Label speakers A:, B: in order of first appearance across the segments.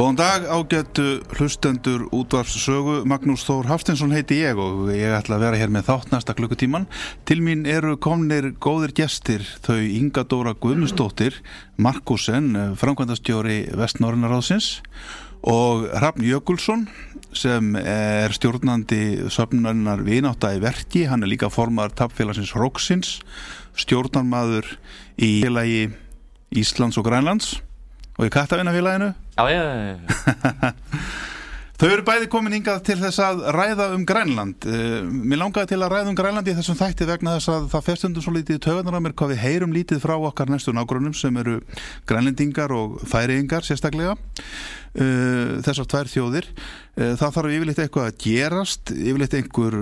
A: Góðan dag ágættu hlustendur útvarfssögu Magnús Þór Haftinsson heiti ég og ég ætla að vera hér með þátt næsta klukkutíman. Til mín eru komnir góðir gestir þau Inga Dóra Guðmustóttir, Markusen, framkvæmdastjóri Vestnorðinaráðsins og Rafn Jökulsson sem er stjórnandi söfnunarinnar vináta í verki, hann er líka formar tapfélagsins Róksins, stjórnarmadur í félagi Íslands og Grænlands og í Kattavinnafélaginu
B: Já, já, já.
A: Þau eru bæði komin hingað til þess að ræða um Grænland. Uh, mér langaði til að ræða um Grænland í þessum þætti vegna þess að það festundum svo lítið töðunar á mér hvað við heyrum lítið frá okkar næstu nágrunum sem eru grænlendingar og færiðingar sérstaklega. Uh, þessar tvær þjóðir. Uh, það þarf yfirleitt eitthvað að gerast, yfirleitt einhver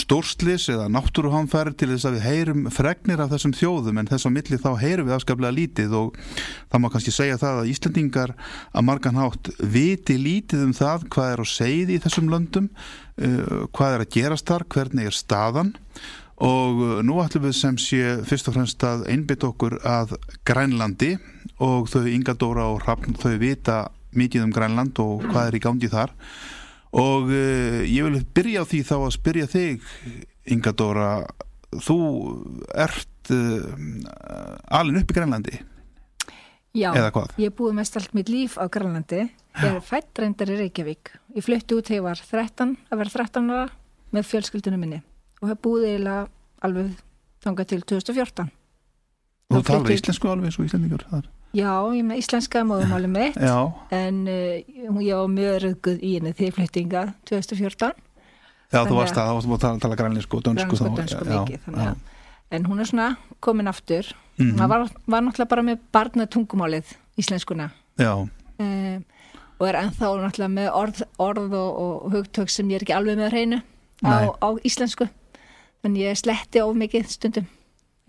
A: stórslis eða náttúruhamfæri til þess að við heyrum fregnir af þessum þjóðum en þess að milli þá heyrum við afskaplega lítið og það má kannski segja það að Íslandingar að margan hátt viti lítið um það hvað er á segið í þessum löndum, uh, hvað er að gerast þar, hvernig er staðan og nú ætlum við sem sé fyrst og fremst að einbytt okkur að Grænlandi og þau Inga Dóra og Hrafn þau vita mikið um Grænland og hvað er í gangi þar og uh, ég vil byrja á því þá að spyrja þig Inga Dóra þú ert uh, alin upp í Grænlandi
C: Já, ég búið mest allt mitt líf á Grænlandi. Ég er fætt reyndar í Reykjavík. Ég flutti út þegar ég var 13, að vera 13 ára með fjölskyldunum minni og hef búið eiginlega alveg þangað til 2014.
A: og þú talar íslensku alveg svo íslendingur þar
C: Já, ég með íslenska móðumáli mitt
A: já,
C: en uh, ég var mjög rögguð í henni flutti hingað 2014.
A: já þú varst að, þá varst að tala, grænlensku og dönsku þá
C: dönsku
A: já,
C: mikið,
A: já.
C: en hún er svona komin aftur.
A: Mhm.
C: Það var, var náttúrulega bara með barna tungumálið íslenskuna.
A: já,
C: um, og er ennþá náttúrulega með orð, orð og, og hugtök sem ég er ekki alveg með að reynu á, á íslensku en ég sletti of mikið stundum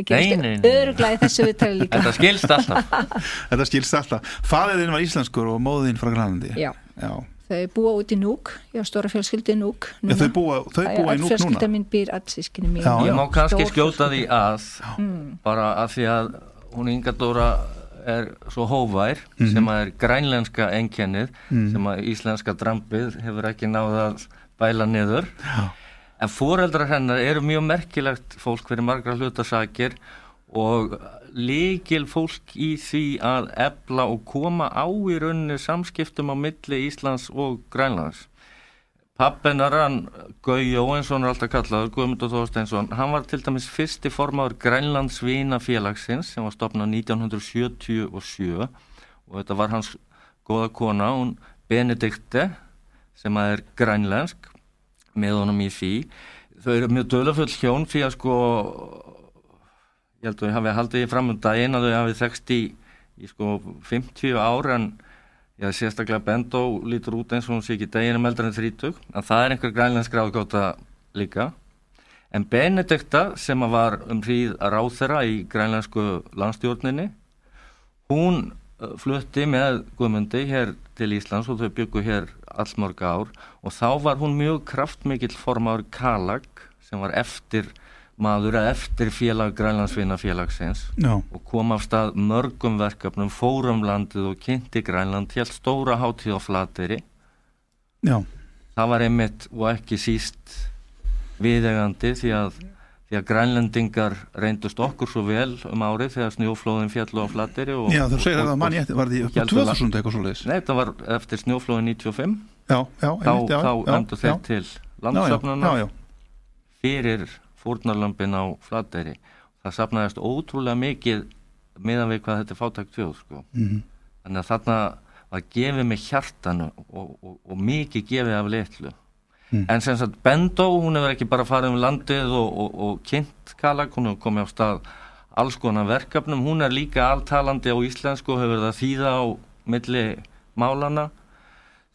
B: Nei, nei, nei.
C: öðruglega í þessu viðtali líka
B: Þetta skilst alltaf.
A: þetta skilst alltaf faðiðinn var íslenskur og móðinn frá Grænlandi
C: Já,
A: já.
C: þau búa út í Núk ég á stóra fjölskyldi í Núk
A: Já, þau búa, þau búa í núk
C: fjölskylda
A: núna
C: mín býr all sískinni mín
A: Já,
B: Ég má kannski skjóta því
C: fjölskylda.
B: að
C: Mm.
B: bara að því að hún Inga Dóra er svo hóvær
A: Mhm.
B: sem að er grænlenska enkennið
A: Mm.
B: sem að íslenska drambið hefur ekki náða að bæla niður
A: Já.
B: En foreldrar hennar eru mjög merkilegt fólk fyrir margra hlutasakir og líkil fólk í því að ebla og koma á í rauninni samskiptum á milli Íslands og Grænlands. Pappinar hann, Gau Jóensson er alltaf kallaður, Guðmundur Þorsteinsson, hann var til dæmis fyrsti formáður Grænlandsvína félagsins sem var stopnað 1977 og þetta var hans góða kona, hún Benedikte sem er grænlensk með honum í því. Þau eru mjög dölafull hjón því að sko ég held að ég hafi haldið fram um daginn að þau hafi þekst í, í sko 50 ár en hef sérstaklega Bendó lítur út eins og hún sé ekki deginum eldar en 30 en það er einhver grænlensk ráðgóta líka en Benedikta sem var um hríð að ráð þeirra í grænlensku landstjórninni hún uh, flutti með Guðmundi hér til Íslands og þau byggu hér allmörg ár og þá var hún mjög kraftmikill formáður Kalag sem var eftir maður eftir félag Grænlandsvinna félagsins
A: Já.
B: og kom af stað mörgum verkefnum, fórum landið og kynnti Grænland, helt stóra hátíð á flateri.
A: Já.
B: Það var einmitt og ekki síst viðegandi því að, því að grænlendingar reyndust okkur svo vel um árið þegar snjóflóðin fjallu á flateri. Og,
A: já, þú segir að það manni eftir, var því upp á 2000 eitthvað svo leiðis?
B: Nei, það var eftir snjóflóðin 95.
A: Já, já, einmitt,
B: já. Þá, þá endur þeir til landsöfnuna fyrir fórnarlömpin á flateri það sapnaðist ótrúlega mikið meðan við hvað þetta er fátækt fjóð sko. mm -hmm. þannig að þarna var gefið með hjartanu og, og, og mikið gefið af litlu mm. en sem sagt Bendó hún hefur ekki bara farið um landið og, og kynnt Kalag, hún hefur komið á stað alls konar verkefnum, hún er líka alltalandi á íslensku og hefur það þýða á milli málana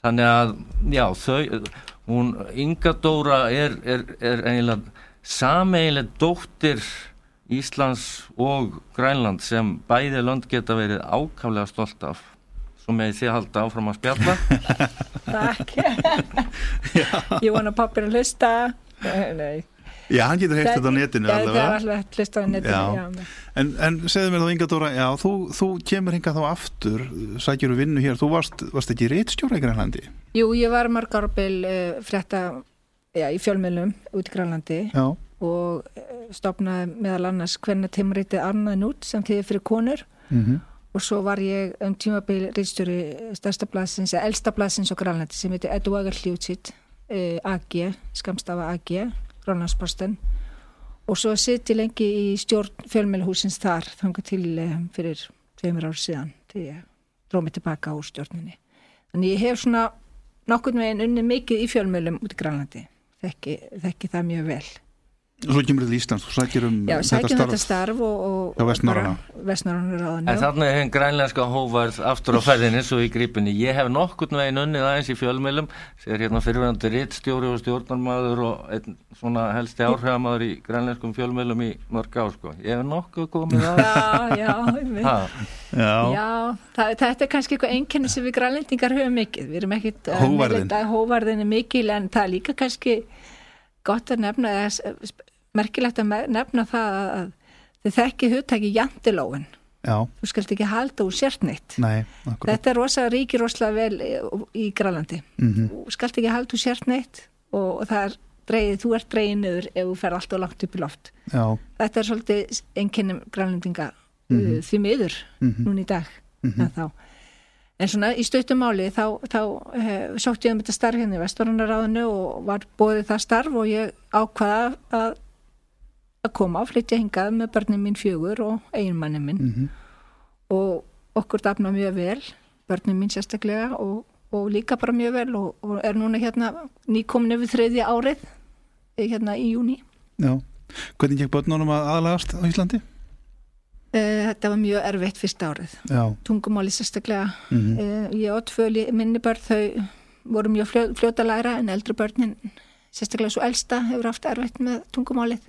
B: þannig að já þau hún Inga Dóra er, er, er eiginlega sameigileg dóttir Íslands og Grænland sem bæði lönd geta verið ákaflega stolt af svo með því að halda áfram að spjalla
C: Takk Ég vona pappir að hlusta Nei
A: Já, hann getur heilt þetta á netinu
C: Já, það er alltaf hlusta á netinu já.
A: Já. En, en segðu mér þá Inga Dóra já, þú, þú kemur hinga þá aftur sækjur og vinnu hér, þú varst, varst ekki réttstjóra í Grænlandi?
C: Jú, ég var margar árbel uh, frétta já, í fjölmjölum út í Grænlandi
A: já.
C: og eh, stopnaði meðal annars hvernig tímaritið Arnaði Nút sem þýðir fyrir konur
A: mm -hmm.
C: Og svo var ég um tímabil rýstjóri stærsta blassins, eða elsta blassins á Grænlandi sem heitir Eduagar Hljótsitt eh, AG, skamstafa AG Grænlandsposten og svo sitt ég lengi í stjórn fjölmjölhúsins þar þangar til eh, fyrir tveimur ár síðan til ég dróð mig tilbaka úr stjórninni. Þannig ég hef svona nokkurn veginn unni mikið í fjölmjölum út í Grænlandi þekki, þekki það mjög vel
A: svo kemur þetta í Íslands, þú sækir um
C: Já, sækir um þetta starf og, og,
A: Vestnorrana
C: ráðan
B: En þarna er henn grænlænska hóvarð aftur á fæðinni svo í grípinni, ég hef nokkurn veginn unnið aðeins í fjölmjölum sér hérna fyrirvægandi rittstjóri og stjórnarmadur og einn svona helsti áhrifamadur í grænlænskum fjölmjölum í mörg á sko, ég hef nokkuð komið að
C: Já, já, já. já það, þetta er kannski eitthvað einkenni sem við grænlendingar höfum mikið, við erum ekkit
A: Hóvarðin
C: gott að nefna eða merkilegt að nefna það að þið þekki hugtæki jantilóin
A: Já.
C: þú skalt ekki halda úr sértneitt
A: Nei,
C: þetta er rosa ríki rosalega vel í Grælandi
A: mm -hmm.
C: þú skalt ekki halda úr sértneitt og, og er dreigið, þú ert dreigið niður ef þú fer alltaf langt upp í loft
A: Já.
C: þetta er svolítið einkennum grænlendinga mm -hmm. því miður
A: mm -hmm.
C: núna í dag
A: Mhm.
C: en þá En svona í stuttumáli þá, þá eh, sótt ég um þetta starf hérna í Vestvarandaráðinu og var bóðið það starf og ég ákvaða að, að koma og flytja hingað með börnin mín fjögur og eiginmannin minn
A: mm -hmm.
C: og okkur dafna mjög vel, börnin mín sérstaklega og, og líka bara mjög vel og, og er núna hérna nýkomin yfir þriðja árið hérna í júni.
A: Já, hvernig gekk börnunum að aðlagast á Íslandi?
C: Uh, þetta var mjög erfitt fyrsta árið
A: Já.
C: tungumáli sérstaklega
A: mm -hmm.
C: ég og tvöli minni börn þau voru mjög fljó, fljóta að læra en eldri börnin sérstaklega svo elsta hefur haft erfitt með tungumálið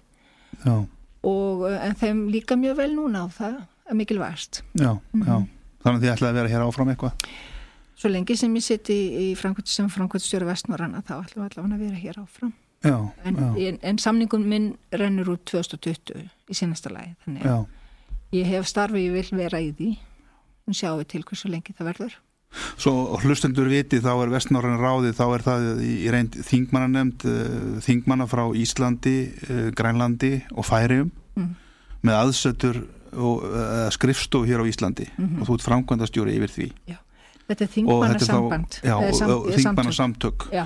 A: Já.
C: og uh, en þeim líka mjög vel núna og það er mikilvægast
A: Já, mm -hmm. já, þannig að þið ætlaði að vera hér áfram eitthvað
C: Svo lengi sem ég sitt í, í Frankvöld sem Frankvöldstjóri Vestnorranna þá ætlum við allavega að vera hér áfram
A: Já,
C: en,
A: já.
C: en, en samningum minn rennur út 2020 í senasta lagi þannig
A: Já.
C: Ég hef starfið ég vil vera í því. Og sjáum við til hversu lengi það verður.
A: Svo hlustendur viti þá er vestnorran ráði þá er það í, reynd þingmanna nefnd uh, þingmanna frá Íslandi, uh, Grænlandi og Færium
C: Mm.
A: með aðsötur og, uh, skrifstofu hér á Íslandi.
C: Mhm.
A: og þú ert framkvæmdastjóri yfir því.
C: Þingmanna
A: þetta er
C: samband
A: þá, já, og,
C: Já,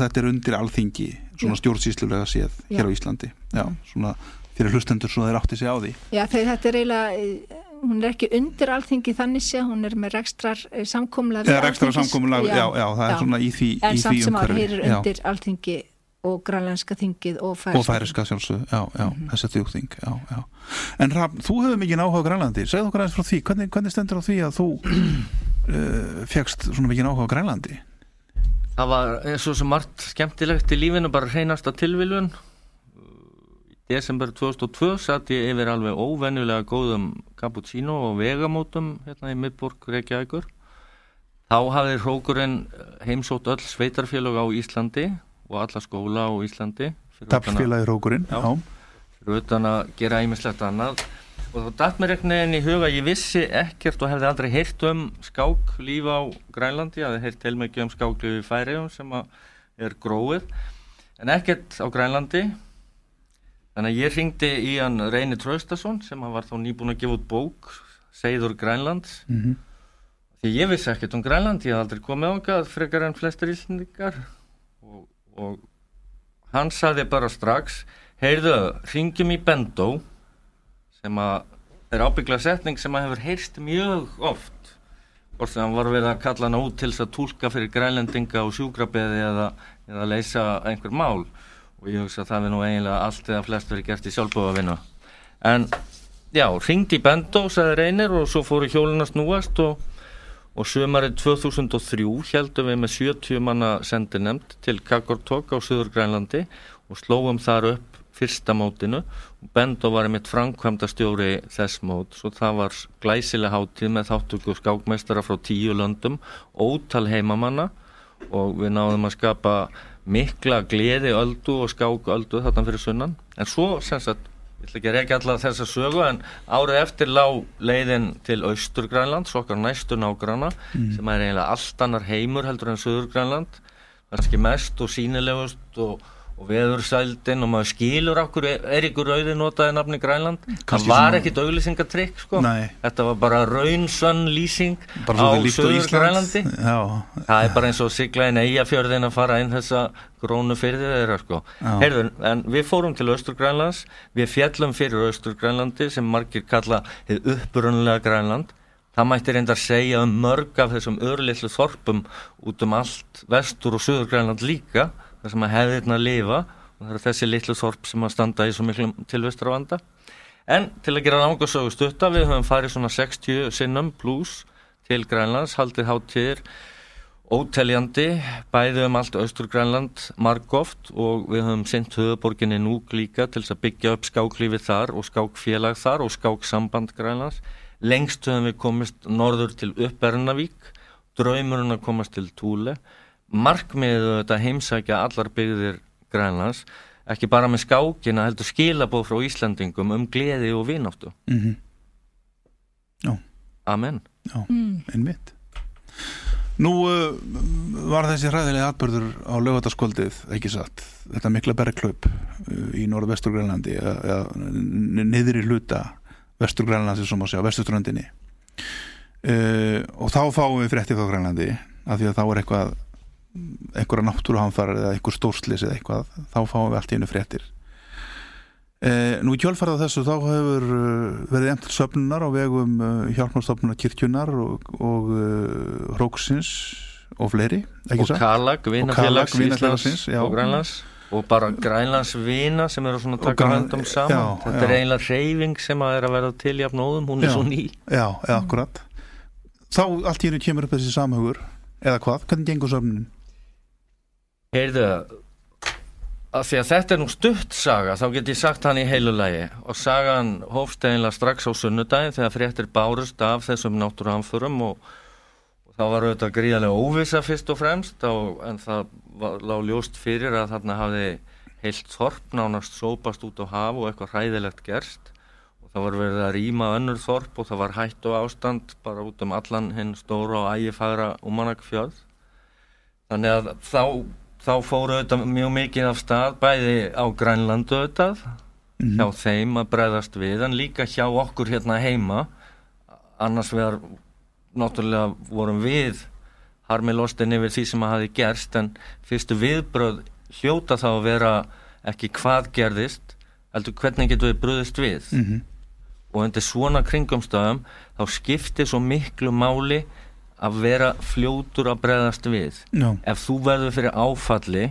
A: þetta er undir alþingi svona
C: Já.
A: stjórnsýslulega séð hér
C: Já.
A: á Íslandi. Já, svona fyrir hlustendur svona þeir átti sig á því?
C: Já þegar þetta er eiginlega eh, hún er ekki undir alþingi þannig sé hún er með rekstrar samkomlega
A: eða rekstra samkomulag, já, já, það er svona í því,
C: en
A: í
C: samt
A: því
C: sem að heyrir
A: já,
C: undir alþingi og grænlenska þingið og
A: og
C: færiska
A: færiska sjálfsög, já, já,
C: Mhm.
A: þessi þjókþing já, já, en Rafn, þú hefur mikið áhuga á Grænlandi, segðu okkur aðeins frá því hvernig, hvernig stendur á því að þú uh, fegst svona mikið áhuga á Grænlandi?
B: Það var eins og sem margt skemmtilegt í lífinu, bara hreinasta tilviljun. Í desember 2002 satt ég yfir alveg óvenjulega góðum cappuccino og vegamótum hérna í miðborg Reykjavíkur. Þá hafði hrókurinn heimsótt öll sveitarfélög á Íslandi og alla skóla á Íslandi. fyrir utan að-
A: Taflfélagi Rókurinn,
B: Já.
A: já,
B: fyrir utan að gera ímislegt annað og þá datt mér einhvern veginn í huga ég vissi ekkert og hefði aldrei heyrt um skáklíf á Grænlandi ég hefði heyrt til mikið um skáklíf í Færiðum sem er gróið en ekkert á Grænlandi þannig að ég ringdi í hann Reyni Traustason sem hann var þá nýbúin að gefa út bók Seiður Grænlands.
A: Mm
B: því ég vissi ekkert um Grænland ég hef aldrei komið ángað frekar en flestir íslendingar. Og, og hann sagði bara strax heyrðu, ringjum í Bendó sem að er ábyggla setning sem að hefur heyrst mjög oft. Hvort sem hann var verið að kalla hana út til þess að tólka fyrir grænlendinga og sjúkrabeði eða, eða leysa einhver mál og ég hugsa að það er nú eiginlega allt eða flest verið gert í sjálfbúðavinna en já, ringdi í Bendó sagði reynir og svo fóru hjólinn að snúast og og sömarið 2003 heldum við með 70 manna sendinemnd til Kakortok á Suður Grænlandi og slóum þar upp fyrsta mótinu. Og Bendó var einmitt framkvæmda stjóri þess mót svo það var glæsileg hátíð með þáttöku skákmeistara frá tíu löndum ótal heimamanna og við náðum að skapa mikla gleði öldu og skák öldu þarna fyrir sunnan. En svo sem sagt ég ætla ekki að rekja alla þessa sögu en árið eftir lá leiðin til Austurgrænland, svo okkar næstu nágrana sem er eiginlega allt annar heimur heldur en Suðurgrænland kannski mest og sínilegust og, og veðursældin og maður skilur okkur Eiríkur Rauði notaði nafni Grænland. Það var ekkit auglýsingatrykk sko. Þetta var bara raunsann lýsing
A: bara
B: á Suðurgrænlandi
A: Ísland. Já,
B: Það er bara eins og sigla inn eigafjörðin að fara inn þessa grónu fyrði þeirra sko.
A: Já.
B: Heyrðu, en við fórum til Östurgrænlands, við fjallum fyrir Östurgrænlandi sem margir kalla hið upprunulega Grænland. Það mætti reyndar segja um mörg af þessum örlitlu þorpum út um allt vestur og Suðurgrænland líka, þar sem að hefðirna lifa og það er þessi litlu þorp sem að standa í svo miklum tilvistra vanda. En til að gera langarsögu stutta, við höfum farið svona 60 sinnum pluss til Grænlands, haldið hátíðir óteljandi, bæði um allt Austur-Grænland margóft og við höfum sint höfuborginni núk líka til að byggja upp skáklífi þar og skákfélag þar og skáksamband Grænlands. Lengst höfum við komist norður til Uppbernavík, draumurinn að komast til Túle, markmiðið þetta heimsækja allar byggðir Grænlands, ekki bara með skákina heldur skilabóð frá Íslandingum um gleði og vináttu.
A: mm
B: Amen.
A: já,
C: Mm.
A: einmitt Nú uh, var þessi hræðilega atbörður á lögataskvöldið, ekki satt, þetta mikla bergklaup uh, í norðvesturgrænlandi eða, eða n- niðri hluta vesturgrænlandi sem má segja, vesturströndinni uh, og þá fáum við frétti frá grænlandi af því að þá er eitthvað einhverja náttúruhamfærar eða einhver stórslis eða eitthvað, þá fáum við allt í einu fréttir. Eh, nú í kjölfarað þessu þá hefur uh, verið emt til söfnunar á vegum uh, hjálpnarstofnunar kirkjunar og, og uh, Róksins og fleiri, ekki
B: og vinafélags
A: vinafélagsins,
B: og Grænlands. Og bara Grænlands vina sem eru svona að
A: Og
B: taka höndum saman.
A: já,
B: þetta
A: já.
B: er eiginlega reyfing sem að er að verða til jafnóðum, hún er
A: Já.
B: svo ný.
A: Já, akkurat. Þá allt í einu kemur upp þessi samhugur eða hvað, hvernig gengur söfnunin?
B: Heyrðu að því að þetta er nú stutt saga þá get ég sagt hann í heilu lagi. Og sagan hófst eiginlega strax á sunnudaginn þegar fréttir bárust af þessum náttúruhamförum og, það var auðvitað gríðarlega óvisa fyrst og fremst og, en það var, lá ljóst fyrir að þarna hafði heilt þorp nánast sópast út á haf og eitthvað hræðilegt gerst. Og það var verið að rýma önnur þorp og það var hætt og ástand bara út um allan hinn stóra og ægifagra umanakfjörð þannig að þá þá fóru auðvitað mjög mikið af stað bæði á Grænlandu auðvitað hjá þeim að bregðast við en líka hjá okkur hérna heima. Annars vegar náttúrulega vorum við harmi lostin yfir því sem að hafi gerst en fyrstu viðbröð hljóta þá að vera ekki hvað gerðist heldur hvernig getur við bröðist við.
A: Mm -hmm.
B: og undir svona kringumstöðum þá skiptir svo miklu máli að vera fljótur að bregðast við
A: Já.
B: ef þú verður fyrir áfalli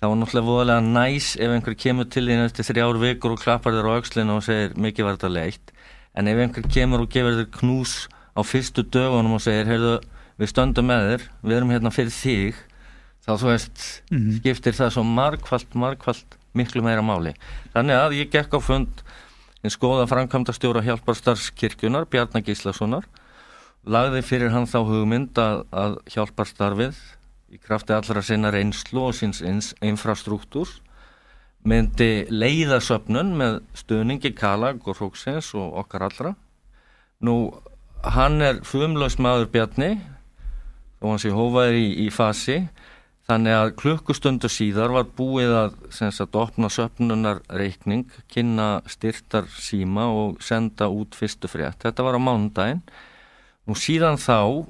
B: þá er náttúrulega voðalega næs ef einhver kemur til þín eftir þrjár vikur og klappar þér á aukslinu og segir mikið var þetta leitt en ef einhver kemur og gefur þér knús á fyrstu dögunum og segir heyrðu við stöndum með þér, við erum hérna fyrir þig þá þú veist
A: Mhm.
B: skiptir það svo margfald, margfald miklu meira máli. Þannig að ég gekk á fund eins góða framkvæmda stjóra hjálparstarfskirkjunar, Bjarnar Gíslasonar lagði fyrir hann þá hugmynd að, að hjálparstarfið í krafti allra sinna reynslu og síns infrastruktúr myndi leiða söpnun með stuðningi Kalag og Róksins og okkar allra. Nú, hann er fumlaus maður Bjarni og hann sé hófaður í, í fasi þannig að klukkustundu síðar var búið að sagt opna söpnunar reikning, kynna styrtar síma og senda út fyrstu frétt. Þetta var á mánudaginn Nú síðan þá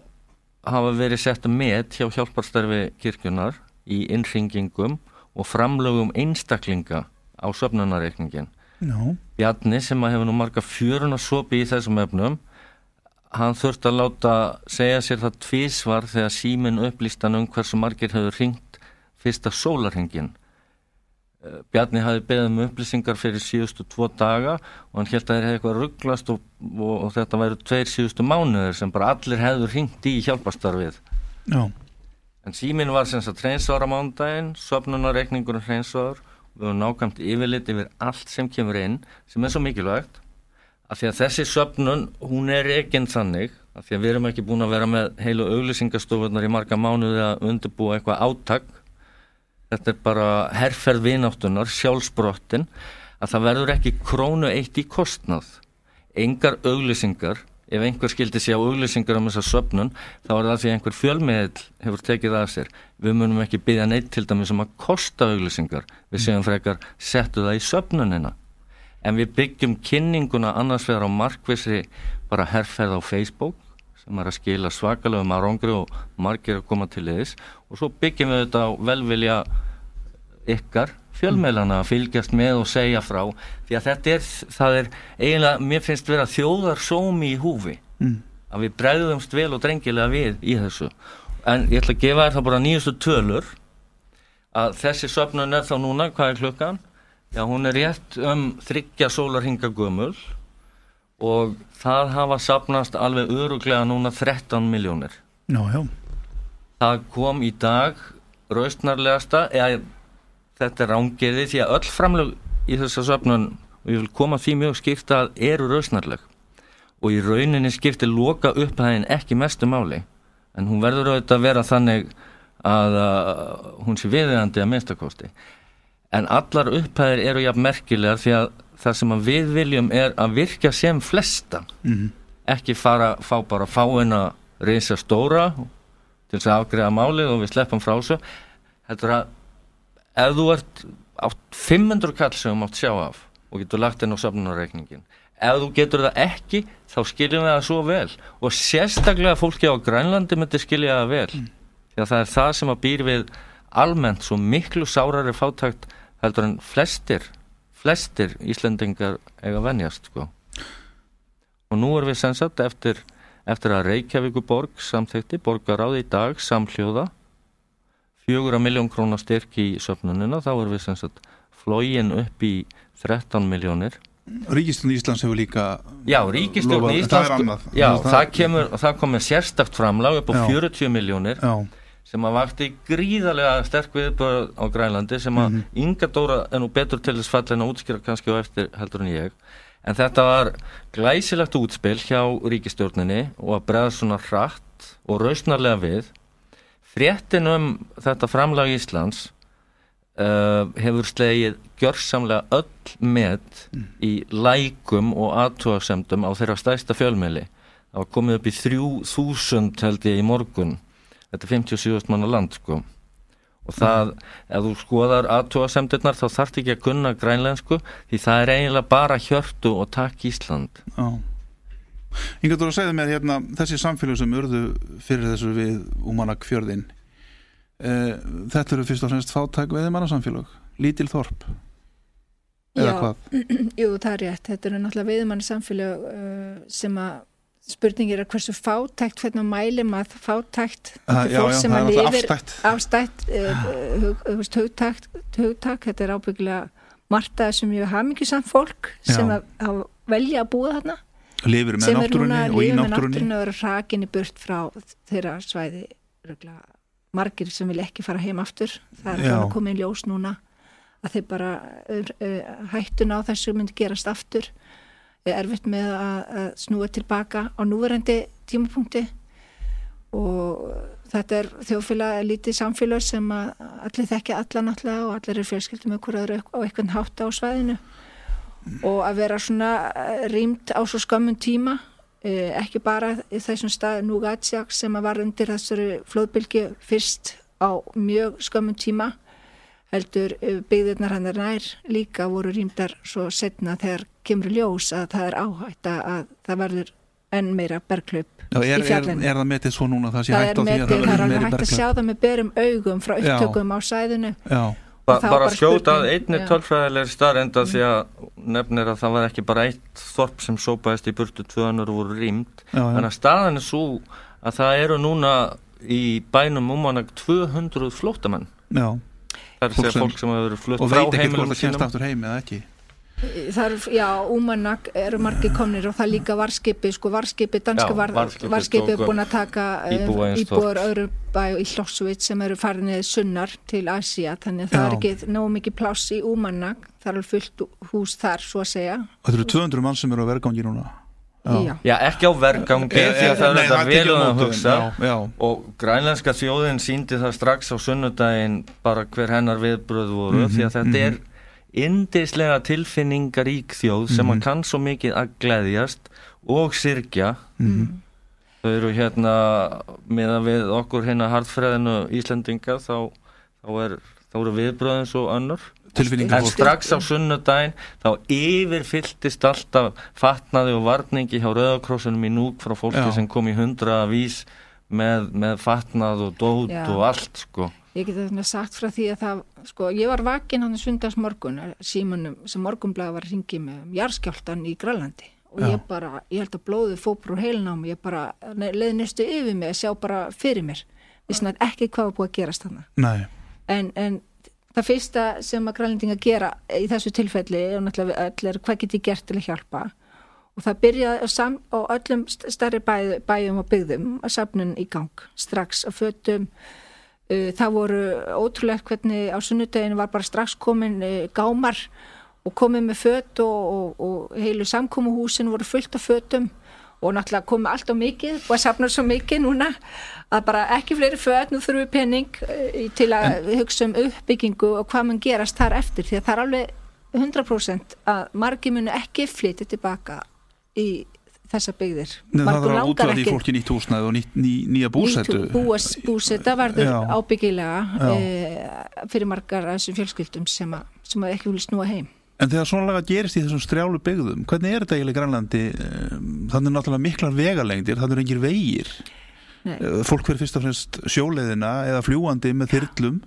B: hafa verið sett með hjá hjálparstarfi kirkjunar í innringingum og framlögum einstaklinga á söpnunarreikningin.
A: Já.
B: Bjarni sem að hefur nú marga fjörun að sopi í þessum efnum hann þurfti að láta segja sér það tvísvar þegar símin upplýstan um hversu margir hefur ringt fyrsta sólarhingin Bjarni hafi beðið um upplýsingar fyrir síðustu tvo daga og hann held að þeir hefði eitthvað rugglast og, og, og þetta væru tveir síðustu mánuðir sem bara allir hefur ringt í hjálpastarfið
A: Já.
B: En símin var sem sagt hreinsvara mándaginn, söpnunarreikningurinn hreinsvar við höfum nákvæmt yfirlit yfir allt sem kemur inn sem er svo mikilvægt af því að þessi söpnun, hún er ekki þannig, af því að við erum ekki búin að vera með heilu auglýsingastofunar í marga mánuði að undirbúa eitthvað áttak þetta er bara herrferð vináttunar, sjálfsbrottin að það verður ekki krónu eitt í kostnað. Engar auglýsingar ef einhver skildi sé á auglýsingar um þessa söpnun, þá er það því að einhver fjölmiðl hefur tekið að sér. Við munum ekki byggja neitt til dæmis um að kosta auglýsingar, við séum frekar settu það í söpnunina en við byggjum kynninguna annars vegar á markvisri bara herrferð á Facebook sem er að skila svakalegum árangri og margir að koma til þess og svo byggjum við þetta á velvilja ykkar fjölmeilana að fylgjast með og segja frá. Því að þetta er, það er eiginlega, mér finnst vera þjóðar sómi í húfi.
A: Mm.
B: að við bregðumst vel og drengilega við í þessu. En ég ætla að gefa þér það bara nýjustu tölur. Að þessi söfnun er þá núna, hvað er klukkan? Já, hún er rétt um þryggja sólarhinga gömul og það hafa sapnast alveg öruglega núna 13 miljónir
A: já.
B: það kom í dag raustnarlegasta eða þetta er rángeði því að öll framlög í þessa söfnun og ég vil koma því mjög skipta að eru raustnarleg og í rauninni skipti loka upphæðin ekki mestu máli en hún verður auðvitað að vera þannig að hún sé viðeigandi að minnstakosti en allar upphæðir eru jafn merkilegar því að það sem við viljum er að virka sem flesta.
A: Mm.
B: ekki fara, fá bara fáina reysa stóra til þess að afgreða málið og við sleppum frá þessu. Heldur að ef þú ert átt 500 kall sem þú mátt sjá af og getur lagt inn á söfnunarreikningin ef þú getur það ekki þá skiljum við það svo vel. Og sérstaklega fólki á Grænlandi myndi skilja það vel. Því að það er það sem að býr við almennt svo miklu sárari fátækt heldur en flestir flestir Íslendingar eiga venjast sko. Og nú erum við sensat eftir, eftir að Reykjavíkuborg samþekti borgaráði í dag samhljóða fjögur að miljón krónar styrk í söfnunina. Þá erum við sensat flógin upp í 13 miljónir
A: Ríkistund Íslands hefur líka
B: Já, ríkistjórn
A: það er
B: Íslands
A: annað.
B: Já,
A: Það-
B: það kemur, það komið sérstakt framlag upp á
A: Já.
B: 40 miljónir
A: Já,
B: sem að vakti gríðarlega sterk viðbörð á Grænlandi sem að
A: Mhm.
B: Inga Dóra er nú betur til þess fallin að útskýra kannski á eftir heldur en ég. En þetta var glæsilegt útspil hjá ríkistjórninni og að bregða svona hratt og rausnarlega við. Fréttin um þetta framlag Íslands uh, hefur slegið gjörsamlega öll með í lækum og aðtúasemdum á þeirra stærsta fjölmiðli. Það var komið upp í 3000 held ég í morgun þetta er 57 manna land sko og það, ef þú skoðar aðtóasemdirnar þá þarf ekki að kunna grænlensku því það er eiginlega bara hjörtu og takk Ísland
A: Já Inga þú að segja mér hérna þessi samfélag sem urðu fyrir þessu við Úmanak fjörðin eh, þetta eru fyrst og fremst fátæk veðimanna samfélag, lítil þorp eða
C: Já.
A: hvað
C: Jú, það er rétt. Þetta eru náttúrulega viðmanni samfélag uh, sem að spurningir er hversu fátækt, hvernig mæli maður fátækt. Er
A: já,
C: fólk
A: já,
C: sem að lifir
A: afstætt.
C: afstætt, uh, hug, þú veist, hugtakt, hugtak, þetta er ábyggilega margt að sem ég hafa mikið samt fólk
A: Já.
C: sem að, að velja að búa þarna.
A: Lifir með náttúrunni
C: að
A: og í náttúrunni.
C: og eru hrakinni burt frá þeirra svæði röglega, margir sem vil ekki fara heim aftur. Það er í ljós núna að þeir bara uh, uh, hættun á þessu myndi gerast aftur erfitt með að, snúa tilbaka á núverandi tímapunkti og þetta er þjóðfélag lítið samfélag sem allir þekkja alla náttúrulega og allir eru fjölskyldum með hverju á einhvern hátt á svæðinu. Og að vera svona eh, rýmt á svo skömmun tíma eh, ekki bara í þessum stað Nugatsjak sem var undir þessari flóðbylgi fyrst á mjög skömmun tíma heldur eh, byggðirnar hann er nær líka voru rýmdar svo setna þegar kemur ljós að það er áhætt að það verður enn meira
A: er,
C: í
A: er,
C: fjallinu.
A: er það metið svo núna það sé
C: það
A: hægt
C: er
A: á því að
C: það er
A: verði
C: alveg
A: meiri
C: hægt að sjá það með berum augum frá
A: Já.
C: upptökum á sæðinu
A: Já,
B: Ba bara
C: bara
B: skjóta að
C: spurning,
B: einni
C: já.
B: tölfræðileg starrenda því að nefnir að það var ekki bara eitt þorp sem sópaðist í burtu tvö önnur voru rýmt þannig að staðan er svo að það eru núna í bænum umanag 200 flótamenn
A: já.
B: það er að
A: Fólk
B: segja
A: sem-
B: fólk sem hefur verið flutt
A: og
B: frá
A: veit ekki
B: heimilum
A: það
C: Það er, já, Úmanak eru margir komnir og það líka varskipi, sko varskipi, danska
B: Já,
C: var, varskipi er búin að taka eh, íbúar öðru bæ og í Hlósvit sem eru farinni sunnar til Asia, þannig að það
A: Já.
C: er ekki nógu mikið pláss í Úmanak, það er alveg fullt hús þar, svo að segja.
A: Þetta eru 200 mann sem eru á vergangi núna
C: Já,
B: Já, ekki á vergangi því að það er þetta
A: það er
B: vel
A: tekið á
B: að hugsa
A: já, já.
B: og grænlenska þjóðin síndi það strax á sunnudaginn bara hver hennar viðbröð voru
A: Mhm,
B: því að þetta er indislega tilfinningarík þjóð sem
A: Mhm.
B: að kann svo mikið að gleðjast og syrkja
A: Mhm.
B: þau eru hérna með að við okkur hérna hartfræðinu Íslendinga þá, þá, er, þá eru viðbröðin svo önnur
A: tilfinningar
B: En strax á sunnudaginn þá yfirfylltist alltaf fatnaði og varningi hjá Rauðakrossunum í núk frá fólki
A: Já.
B: sem kom í hundra vís með, með fatnað og dót
C: Já.
B: og allt sko.
C: Ég get þetta sagt frá því að það, sko, ég var vakin hann sundags morgun, símanum sem morgunblæði var að ringi með um jarðskjáltan í Grælandi og
A: Já.
C: ég bara, ég held að heilin á mig, ég bara leði næstu yfir mig að sjá bara fyrir mér, við snart ekki hvað var búið að gerast þarna.
A: Nei,
C: en, en það fyrsta sem að grænlendinga gera í þessu tilfelli og náttúrulega öll er hvað get ég gert til að hjálpa og það byrjaði á, öllum st- stærri bæ, bæjum og byggðum að safnun í gang strax að fötum það voru ótrúlegt hvernig á sunnudeginu var bara strax komin uh, gámar og komið með föt og, og, og heilu samkómuhúsin voru fullt af fötum og náttúrulega komið allt á mikið og að safna svo mikið núna að bara ekki fleiri föt, nú þurfum við penning eh, til að hugsa um uppbyggingu og hvað mun gerast þar eftir. Því að það er alveg 100% að margir munu ekki flytja tilbaka í þessa byggðir.
A: Nei það þarf að í
C: ekki-
A: fólki nýtt húsnæði og nýtt, ný, nýja búsettu
C: Nýtt búas, búseta verður ábyggilega e, fyrir margar af þessum fjölskyldum sem, að, sem að ekki vilja snúa heim.
A: En þegar svona laga gerist í þessum strjálu byggðum hvernig er þetta eiginlega Grænlandi? Um, þannig er náttúrulega miklar vegalengdir þannig er engir vegir.
C: Nei.
A: Uh, fólk verður fyrst og fremst sjóleiðina eða fljúandi með þyrlum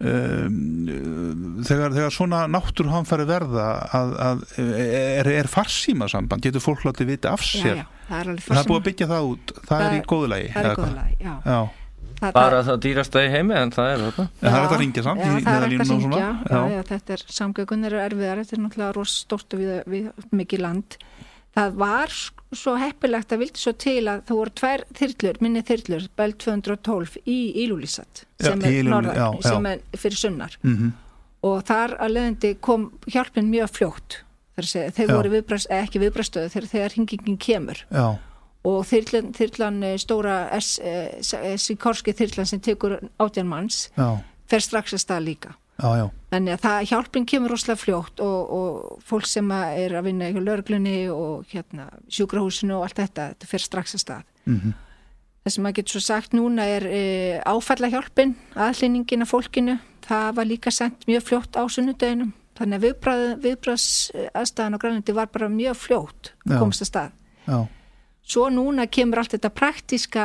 A: um, þegar, þegar svona náttúrhanfæri verða að, að er, er farsíma samband getur fólk látið vita af
C: já,
A: sér?
C: já, það er alveg
A: það er búið að byggja það út. Það,
C: Það
A: er í góðu lagi
C: það er já.
A: Já.
C: það,
B: bara það dýrasta í heimi en það er þetta
A: En það er
C: Já,
A: að ringja samt
C: já,
A: í
C: er að
A: og
C: já, já, þetta er samgöngun eru erfiðar, þetta er náttúrulega ros stórt og við, við mikið land. Það var svo heppilegt að vildi svo til að það voru tvær þyrlur, minni þyrlur, Bell 212 í Ílúlísat
A: Já,
C: sem
A: í
C: er norðan,
A: já, já.
C: sem er fyrir sunnar
A: Mhm.
C: og þar að leðandi kom hjálpin mjög fljótt að segja, þeir
A: Já.
C: voru viðbrast, eh, ekki viðbrastöðu þegar, þegar hringingin kemur
A: Já,
C: og þyrlan, þyrlan eh, stóra S, eh, Sikorski þyrlan sem tekur átjan manns
A: já,
C: fer strax að stað líka
A: já, já,
C: Þannig að það, hjálpin kemur rosalega fljótt og, og fólk sem er að vinna í löglunni og hérna sjúkrahúsinu og allt þetta, þetta fer strax að stað.
A: Mhm.
C: Það sem maður getur svo sagt núna er e, áfallahjálpin, aðlinningin af fólkinu. Það var líka sendt mjög fljótt á sunnudöginum. Þannig að viðbrað, viðbraðs aðstæðan á grænlandi var bara mjög fljótt komst að stað.
A: Já,
C: Svo núna kemur allt þetta praktíska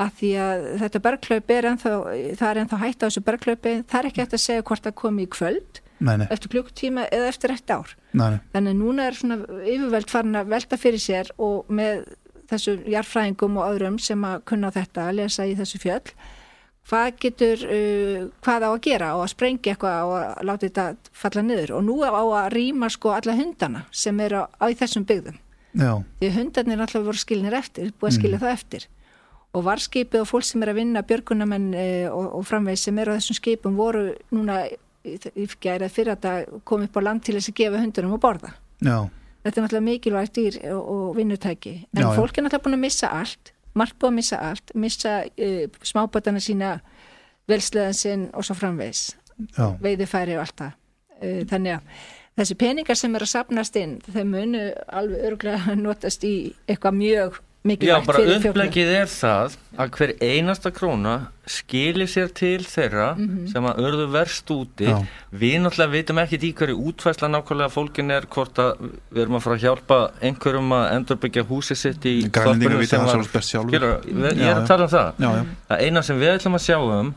C: að því að þetta berglaup er ennþá, það er ennþá hægt á þessu berglaupi. Það er ekki hægt að segja hvort það komi í kvöld,
A: nei, nei,
C: eftir klukkutíma eða eftir eitt ár.
A: nei, nei.
C: Þannig núna er svona yfirveld farin að velta fyrir sér og með þessu jarfræðingum og öðrum sem að kunna þetta að lesa í þessu fjöll hvað getur, uh, hvað á að gera og að sprengja eitthvað og að láta þetta falla niður og nú á að rýma sko alla hundana sem eru á, á þessum byggðum
A: Já,
C: því hundarnir alltaf voru skilinir eftir búið að skilja það eftir og varskipið og fólk sem er að vinna björgunamenn uh, og, og framvegis sem eru á þessum skipum voru núna í, í gærið fyrir að það kom upp á land til þess að gefa hundunum að borða.
A: Já,
C: þetta er náttúrulega mikilvægt dýr og, og vinnutæki. En
A: Já,
C: fólk er náttúrulega búin að missa allt margt búin að missa allt, missa uh, smábötana sína velsleðan sinn og svo framvegis.
A: Já,
C: veiðifæri og allt það. Uh, þannig að þessi peningar sem er að sapnast inn þau munu alveg örgulega notast í eitthvað mjög
B: Já,
C: mikilvægt
B: bara
C: fyrir þjófnum.
B: upplegið er það að hver einasta króna skilir sér til þeirra sem að örðu verst úti
A: Já.
B: við náttúrulega vitum ekki í hverju útfæsla nákvæmlega fólkin er hvort að við erum að fara að hjálpa einhverjum að endurbyggja húsi sitt í
A: vita
B: sem var-
A: Já,
B: ég er
A: já.
B: að tala um það
A: já, já,
B: það eina sem við ætlum að sjá um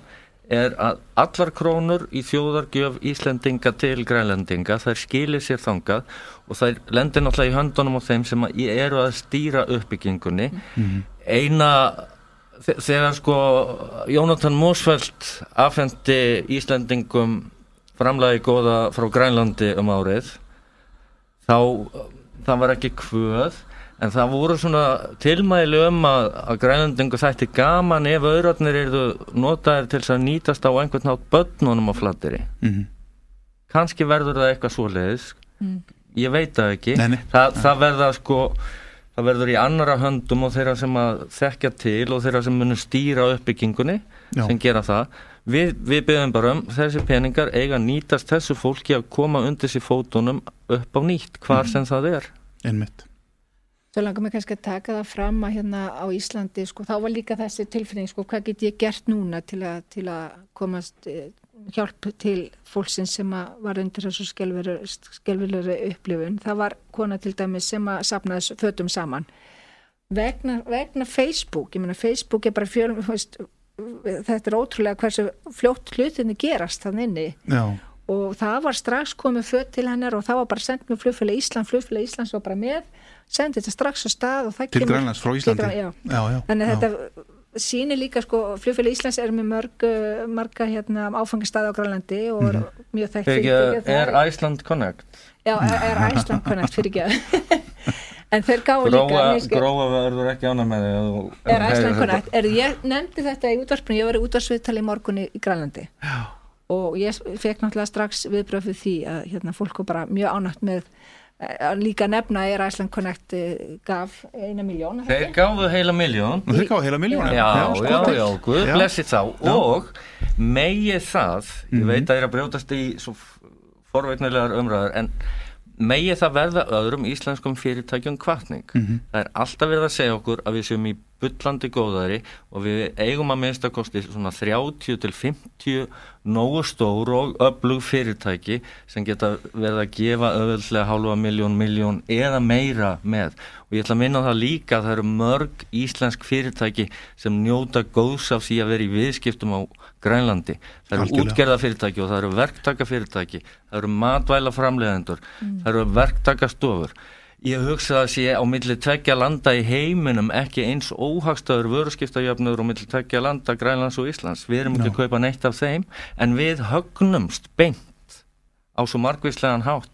B: er að allar krónur í þjóðargjöf Íslendinga til grænlendinga þær skilir sér þangað og þær lendir náttúrulega í höndunum á þeim sem að eru að stýra uppbyggingunni. Eina þe- þegar sko Jónatan Mósfeldt afhendi Íslendingum framlagi góða frá Grænlandi um árið þá það var ekki kvöð en það voru svona tilmæli um að, að grænlandingu þætti gaman ef auðratnir eru notaðir til að nýtast á einhvern nátt börnunum á flattiri
A: mhm,
B: kannski verður það eitthvað svoleiðis. Ég veit það ekki.
A: Nei, nei.
B: Það, það verða sko það verður í annara höndum og þeirra sem að þekkja til og þeirra sem munum stýra uppbyggingunni
A: Já.
B: sem gera það. Við, við byrjum bara um þessi peningar eiga að nýtast þessu fólki að koma undir sér fótunum upp á nýtt hvar sem það er.
A: Einmitt
C: Svo langar mig kannski að taka það fram að hérna á Íslandi, sko, þá var líka þessi tilfinning, sko, hvað get ég gert núna til að, til að komast eh, hjálp til fólksins sem var undir þessu skelvilegri upplifun. Það var kona til dæmis sem að sapnaði fötum saman. Vegna, vegna Facebook, ég meina Facebook er bara fjölum, veist, þetta er ótrúlega hversu fljótt hlutinni gerast þann inni
A: Já,
C: og það var strax komið föt til hennar og það var bara sendt með flugfélag Ísland, flugfélag Íslands var bara með sendi þetta strax á stað og það
A: til
C: kemur
A: Grænlands frá
C: til
A: Íslandi
C: Grænlands, já.
A: já, já,
C: þannig að
A: já.
C: þetta sýnir líka sko, flugfélag Íslands er með mörg uh, marga hérna, áfangistæði á Grænlandi og er mjög þekkt
B: ekki, er Iceland Connect
C: já, er, Æsland Connect fyrir ekki en þeir gáðu líka
B: gróa verður ekki ána með þig
C: er Æsland. Connect er, ég nefndi þetta í útvarpinu, ég var í útvarsviðtali í morgunni í Grænlandi já. og ég fekk náttúrulega strax viðbröð fyrir því að hérna, fólk var bara mjög ánægt með líka nefna er Æsland Connect eh, gaf eina miljón
B: þeir gáðu heila miljón
A: þeir gáðu heila miljónu
B: Já, já, já, Guð
A: Já.
B: blessi þá. Og megi það, ég
A: Mhm.
B: veit að ég er að brjótast í svo forveitnilegar umræður en megi það verða öðrum íslenskum fyrirtækjum kvartning
A: Mhm.
B: það er alltaf verið að segja okkur að við séum í bullandi góðari og við eigum að minnsta kosti svona 30 til 50 nógu stór og öflug fyrirtæki sem geta verið að gefa öðvöldlega hálfa miljón, miljón eða meira með og ég ætla að minna það líka að það eru mörg íslensk fyrirtæki sem njóta góðs af því að vera í viðskiptum á Grænlandi. Það eru
A: Algjörlega.
B: útgerða fyrirtæki og það eru verktaka fyrirtæki það eru matvæla framleiðendur það eru verktaka stofur ég hugsa að sé á milli tveggja landa í heiminum ekki eins óhagstöður vöruskiptajöfnur og milli tveggja landa Grænlands og Íslands. Við erum ekki að kaupa neitt af þeim en við högnumst beint á svo margvíslegan hátt.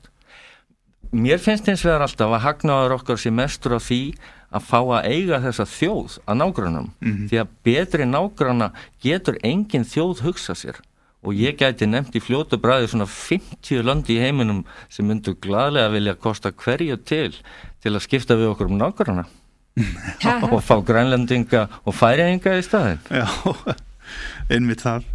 B: Mér finnst hins vegar alltaf að hagnaður okkar sé mestur af því að fá að eiga þessa þjóð að nágrannum því að betri nágranna getur engin þjóð hugsa sér. Og ég gæti nefnt í fljótu bræði svona 50 landi í heiminum sem myndu gladlega vilja kosta hverju til til að skipta við okkur um nágranna. Og fá grænlendinga og færiðinga í staðin
A: Já, einmitt það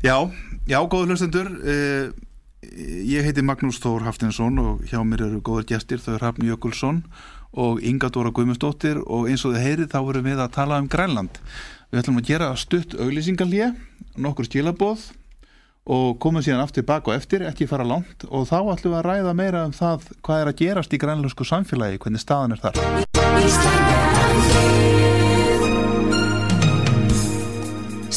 A: Já, já, góður hlustendur uh, Ég heiti Magnús Þór Haftinsson og hjá mér eru góður gestir, þau er Hrafn Jökulsson og Inga Dóra Guðmundsdóttir og eins og þið heyrið þá verum við að tala um Grænland. Við ætlum að gera stutt auglýsingalíja, nokkur skilaboð og komum síðan aftur bak og eftir, ekki fara langt og þá ætlum við að ræða meira um það hvað er að gerast í grænlösku samfélagi, hvernig staðan er þar.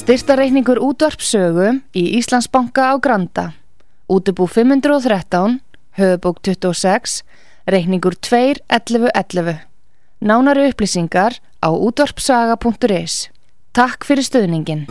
D: Styrtareikningur útvarpsögu í Íslandsbanka á Granda. Útubú 513, höfubók 26, reikningur 2.11.11. Nánari upplýsingar á útvarpsaga.is. Takk fyrir stöðningin.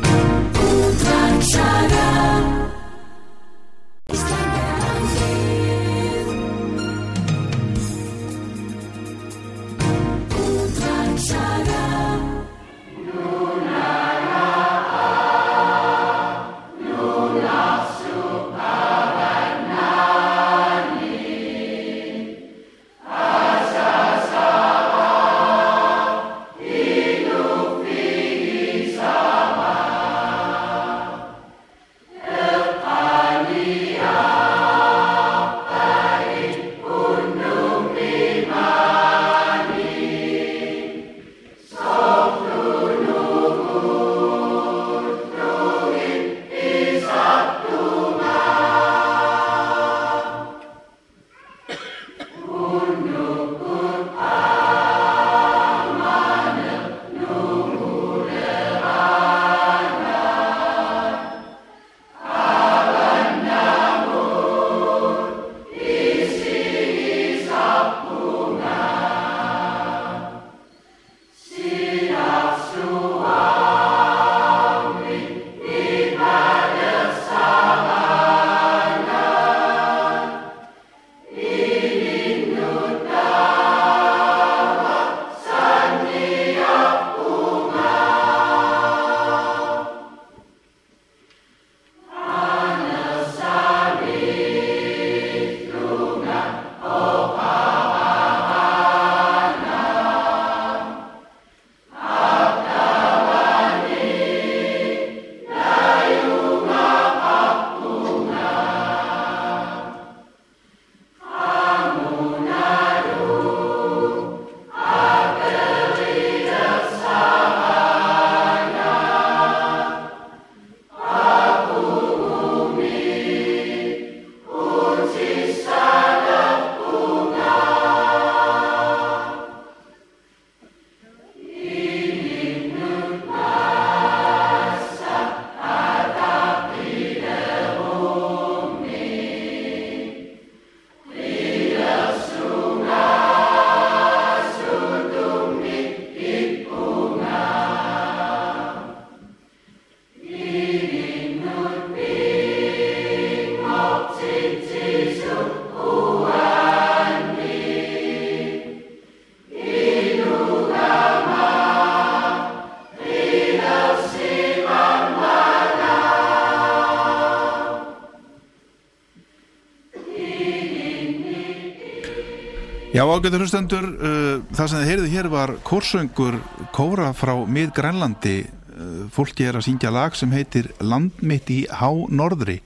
A: Já, ágættur hlustendur, uh, það sem þið heyrðu hér var kórsöngur Kóra frá mið-Grænlandi. Uh, fólki er að syngja lag sem heitir Landmitt í Há Norðri.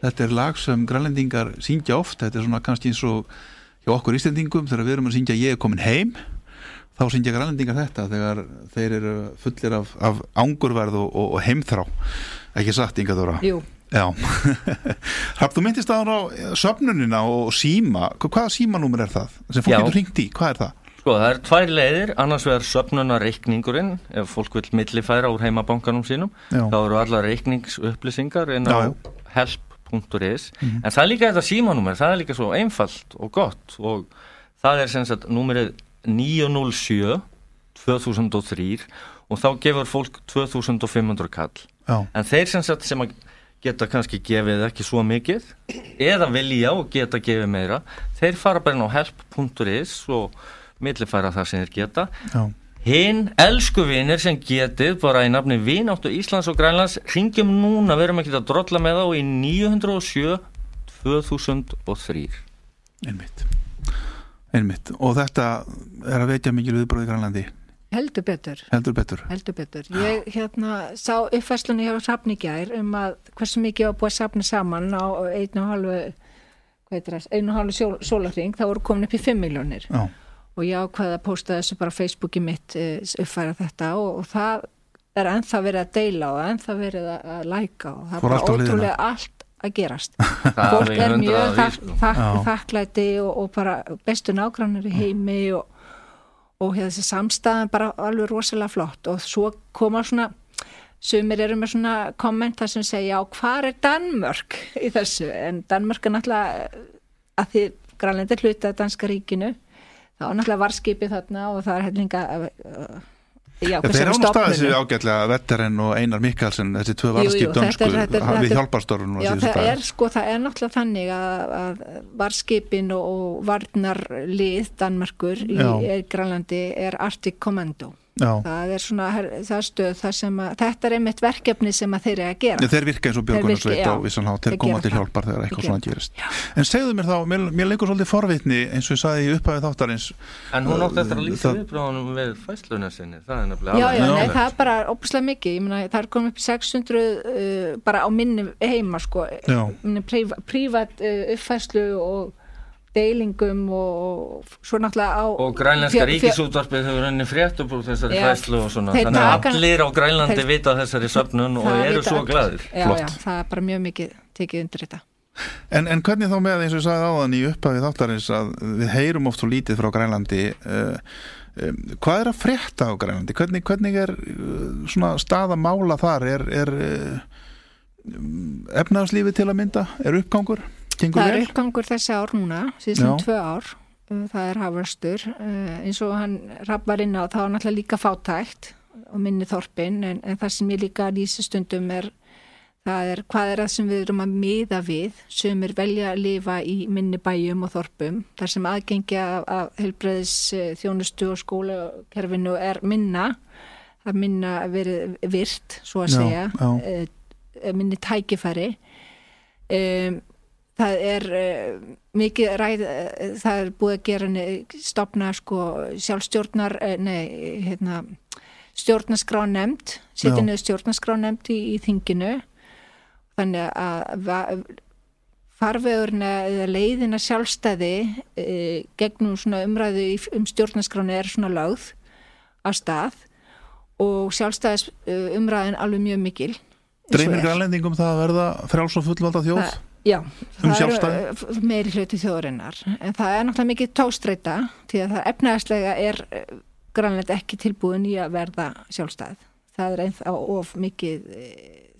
A: Þetta er lag sem grænlendingar syngja oft, þetta er svona kannski eins og hjá okkur ístendingum þegar við erum að syngja Ég er komin heim. Þá syngja grænlendingar þetta þegar þeir eru fullir af, af ángurverð og, og, og heimþrá. Ekki satt, Inga Þóra?
C: Jú,
A: Já, Hrafn, þú myndist að á söfnunina og síma, hvaða símanúmer er það sem fólk getur hringt í, hvað er það?
B: Sko, það er tvær leiðir, annars vegar söpnunarreikningurinn, ef fólk vil millifæra úr heimabankanum sínum,
A: Já.
B: þá eru allar reikningsupplýsingar inn á help.is, en það er líka þetta símanúmer, það er líka svo einfalt og gott. Og það er sem sagt númerið 907 2003 og þá gefur fólk 2500 kall.
A: Já,
B: En þeir sem sem að geta kannski gefið ekki svo mikið eða vilja og geta gefið meira. Þeir fara bara inn á help.is og millifæra það sem þeir geta.
A: Já,
B: hinn elsku vinir sem getið bara í nafni Vináttu Íslands og Grænlands ringjum núna, við erum ekki að drolla með þá í 907 2003
A: einmitt. Einmitt, og þetta er að veitja mikil viðbróði Grænlandi,
C: heldur betur.
A: heldur betur.
C: Heldur betur. Ég hérna sá uppfæslunni hjá Safni gær um að hversu mikið var búið að safna saman á einu og halvu hvað heitir það, einu og halvu sól, sólarring þá voru komin upp í 5 miljónir og ég ákvaði að posta þessu bara á Facebooki mitt uh, uppfæra þetta og, og það er ennþá verið að deila og ennþá verið að, að læka og það. Er bara ótrúlega allt að gerast.
B: Það
C: fólk
B: er
C: mjög þakklæti og, og bara bestu nágrannar í heimi og, og þessi samstæðan bara alveg rosalega flott. Og svo koma svona sumir eru með svona kommenta sem segja já, hvað er Danmörk? í þessu, en Danmörk er náttúrulega að því grænlendi hluta danska ríkinu, þá náttúrulega varskipið þarna og það er hellinga já,
A: Þeir eru sig
C: stofnunum.
A: ágætlega Vetterinn og Einar Mikkelsen þessi tvö varskip dönsku við hjálparstörfun
C: Já, það er sko, það er náttúrulega þannig að, að varskipin og, varnarlið
A: Já.
C: í Grænlandi er Arctic Commando.
A: Já.
C: Það er svona, það stöð það sem að, þetta er einmitt verkefni sem að þeir eru að gera.
A: Þeir virka eins og björgunarsveit á
C: já.
A: vissan hátt, þeir
C: Þeir
A: koma til hjálpar þegar eitthvað svona gerist En segðu mér þá, mér, mér leikur svolítið forvitni eins og ég saði í upphæði þáttarins
B: En hún átti eftir að lýsa
A: Það-
B: viðbráðunum við fæsluna sinni, það er nefnilega
C: Já, já, nei, það er bara óbúslega mikið, ég meina, það er komið upp í 600 uh, bara á minni heima, sko,
A: Já.
C: minni prívat, prívat uh, uppfæslu og deilingum og svo náttúrulega á
B: Og
C: fjö-
B: ríkisútvarpið hefur henni frétt upp úr þessari
C: Já,
B: fæslu og svona Þannig að allir á Grænlandi
C: þeir-
B: vita þessari söfnun og eru svo glæðir
C: Já,
A: Flott.
C: já, það er bara mjög mikið tekið undir þetta.
A: En, en hvernig þá með eins og ég sagði áðan í upphæði þáttarins að við heyrum oft svo lítið frá Grænlandi uh, um, hvað er að frétta á Grænlandi? Hvernig, hvernig er uh, svona staða mála þar? Er, er uh, efnaðslífið til að mynda? Er uppgangur? Gengur
C: Það er uppgangur þessi ár núna, síðan
A: Já.
C: tvö ár, uh, það er hafastur, uh, eins og hann rappar inn á, það var náttúrulega líka fátækt og minni þorpin, en, en það sem ég líka lýsi stundum er, er hvað er það sem við erum að miða við, sem er velja að lifa í minni bæjum og þorpum, þar sem aðgengja af, af helbreiðis þjónustu og skólakerfinu er minna, er minna verið virt, svo að
A: Já,
C: segja,
A: já.
C: eh, minni tækifæri. Um, það er uh, mikið ræð uh, það er búið að gera stofna sko sjálfstjórnar uh, nei, hérna stjórnarskrá nefnd, niður stjórnarskrá nefnd í, í þinginu. Þannig að farvegurinn eða leiðina sjálfstæði gegnum svona umræðu um stjórnarskráni er svona lögð að stað. Og sjálfstæðis umræðin alveg mjög mikil
A: Dreymir grænlendingum það að verða frjáls og fullvalda þjóð?
C: Það- Já,
A: Um sjálfstæði?
C: uh, meiri hluti þjóðurinnar en það er náttúrulega mikið tóstreita því að það efnaðslega er uh, grænlegt ekki tilbúin í að verða sjálfstæð. Það er ennþá of mikið uh,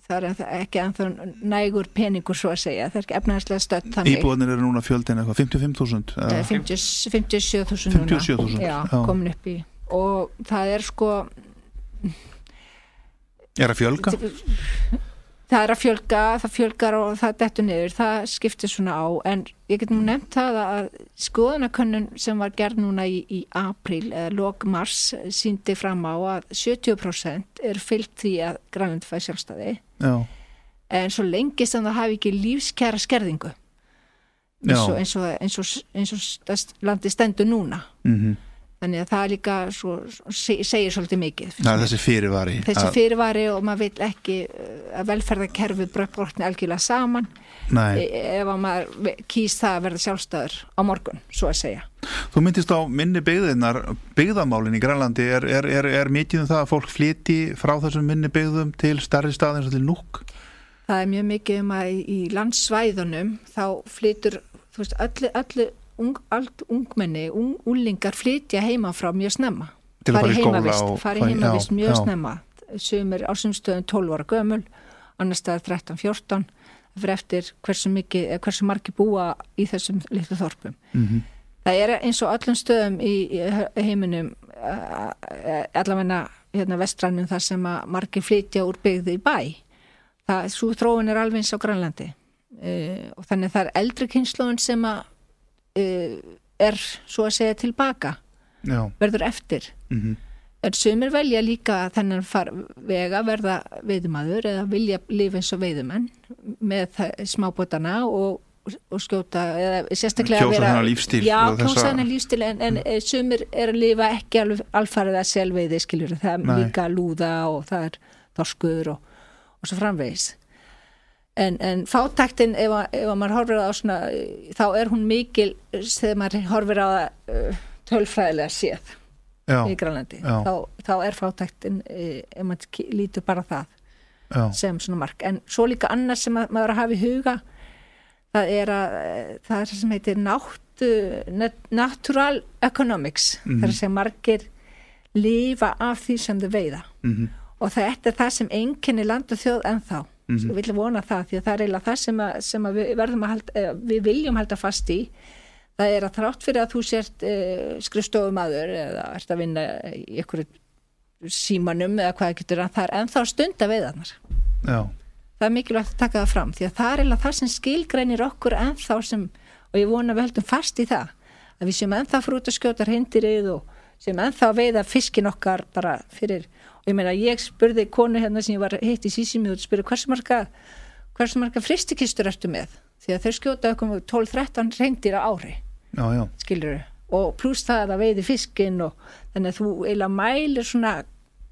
C: það er ekki ennþá nægur peningur svo að segja, það er ekki efnaðslega stödd þannig.
A: Íbúðanir eru núna fjöldin eitthvað 55.000
C: Eh,
A: eða-
C: 50 57.000 núna.
A: 57.000,
C: já,
A: já.
C: komin upp í. Og það er sko
A: er að fjölga?
C: það er að fjölga, það fjölgar og það dettur niður, það skiptir svona á. En ég get nú nefnt það að skoðanakönnun sem var gerð núna í, í april eða lok mars síndi fram á að 70% er fyllt því að Grænland fæði sjálfstæði.
A: Já,
C: en svo lengi sem það hafi ekki lífskjara skerðingu. Eins og, eins og, eins og, eins og landi stendur núna.
A: Mm
C: þannig að það líka svo, se- segir svolítið mikið mér.
A: þessi fyrirvari
C: þessi fyrirvari og maður vil ekki uh, að velferðarkerfið brotni algjörlega saman.
A: Nei,
C: e- ef að maður kýs það að verða sjálfstæður á morgun, svo að segja.
A: Þú myndist á minni byggðinnar byggðamálin í Grænlandi er, er, er, er mikið um það að fólk flyti frá þessum minni byggðum til stærri stað eins og til núk
C: það er mjög mikið um að í, í landsvæðunum þá flytur þú veist, öllu, öllu ung, allt ungmenni, ung, úlingar flytja heima frá mjög snemma.
A: Til að fara í skóla
C: heimavist,
A: og-
C: fari heimavist
A: já,
C: mjög
A: já.
C: snemma. Sumir á sumstöðum 12 ára gömul annar staðar 13-14 fyrir eftir hversu mikið, eða hversu margi búa í þessum litlu þorpum.
A: Mm
C: Það er eins og öllum stöðum í, heiminum uh, allavegna hérna vestrænum þar sem að margir flytja úr byggði í bæ. Það, svo þróun er alveg eins á Grænlandi. Uh, og þannig að það er eldri kynnslóðin sem að er svo að segja tilbaka,
A: Já,
C: verður eftir.
A: mm
C: En sumir velja líka þennan vega verða veiðumadur eða vilja lifa eins og veiðumenn með smábótana og, og skjóta eða sérstaklega
A: Kjósa lífstíl
C: Já,
A: þessa-
C: lífstíl en, en mm. sumir er að lifa ekki alveg alfarið að selveiði skiljur það er
A: Nei.
C: líka lúða og það er þorskur og, og svo framvegis en, en fátæktin ef, ef að maður horfir á svona, þá er hún mikil þegar maður horfir á uh, tölfræðilega séð
A: já,
C: í Grænlandi. þá, þá er fátæktin eh, ef maður lítur bara það
A: já,
C: sem svona mark. En svo líka annars sem að, maður er að hafa í huga það er að eh, það er það sem heitir náttu, nat- natural economics.
A: Mhm.
C: þar sem margir lifa af því sem þau veiða.
A: Mhm,
C: og þetta er það sem einkenni land og þjóð ennþá.
A: Mhm.
C: Mm við viljum vona það því að það er eiginlega það sem, að, sem að við halda, eh, við viljum halda fast í. Það er að þrátt fyrir að þú sért uh, skrifstofumadur eða ert að vinna í einhverju símanum eða hvað getur að það er ennþá stund að veiðarnar.
A: Já,
C: það er mikilvægt að taka það fram því að það er eiginlega það sem skilgreinir okkur ennþá sem, og ég vona við höldum fast í það að við séum ennþá fyrir út að skjóta hindirið og séum ennþá að veiða fiskin okkar bara fyrir, ég meina ég spurði konu hérna sem ég var hitt í sísimi og spurði hversu marga, hversu marga fristikistur ertu með, því að þau skjóta okkur 12-13 reyndir á ári
A: já, já,
C: skilur og pluss það að veiði fiskin og þannig að þú eiginlega mælir svona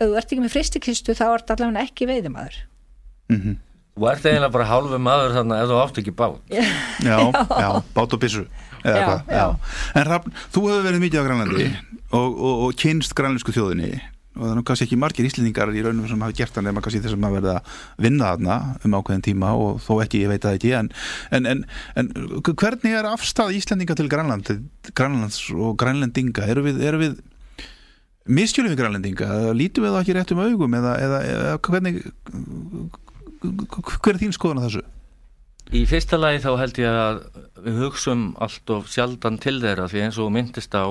C: ef þú ert ekki með fristikistu þá ert allavega ekki veiðimaður.
A: Mhm,
B: Þú ert eiginlega bara hálfu maður þarna ef þú átt ekki bát.
A: Já, já, bát og
C: já.
A: En Rafn, þú hefur verið mikið á Grænlandi og, og, og kynst grænlensku þjóðinni og það er nú kannski ekki margir íslendingar í raunum sem hafa gert það nema kannski þess að maður verið að vinna þarna um ákveðin tíma og þó ekki, ég veit það ekki en, en, en, en hvernig er afstæð Íslendinga til Grænland, Grænlands og Grænlendinga, eru við, eru við misskjölum við Grænlendinga? Eða lítum við það ekki rétt um augum? Eða, eða, eða hvernig hver er þín skoðan á þessu?
B: Í fyrsta lagi þá held ég að við hugsum allt of sjaldan til þeirra því eins og myndist á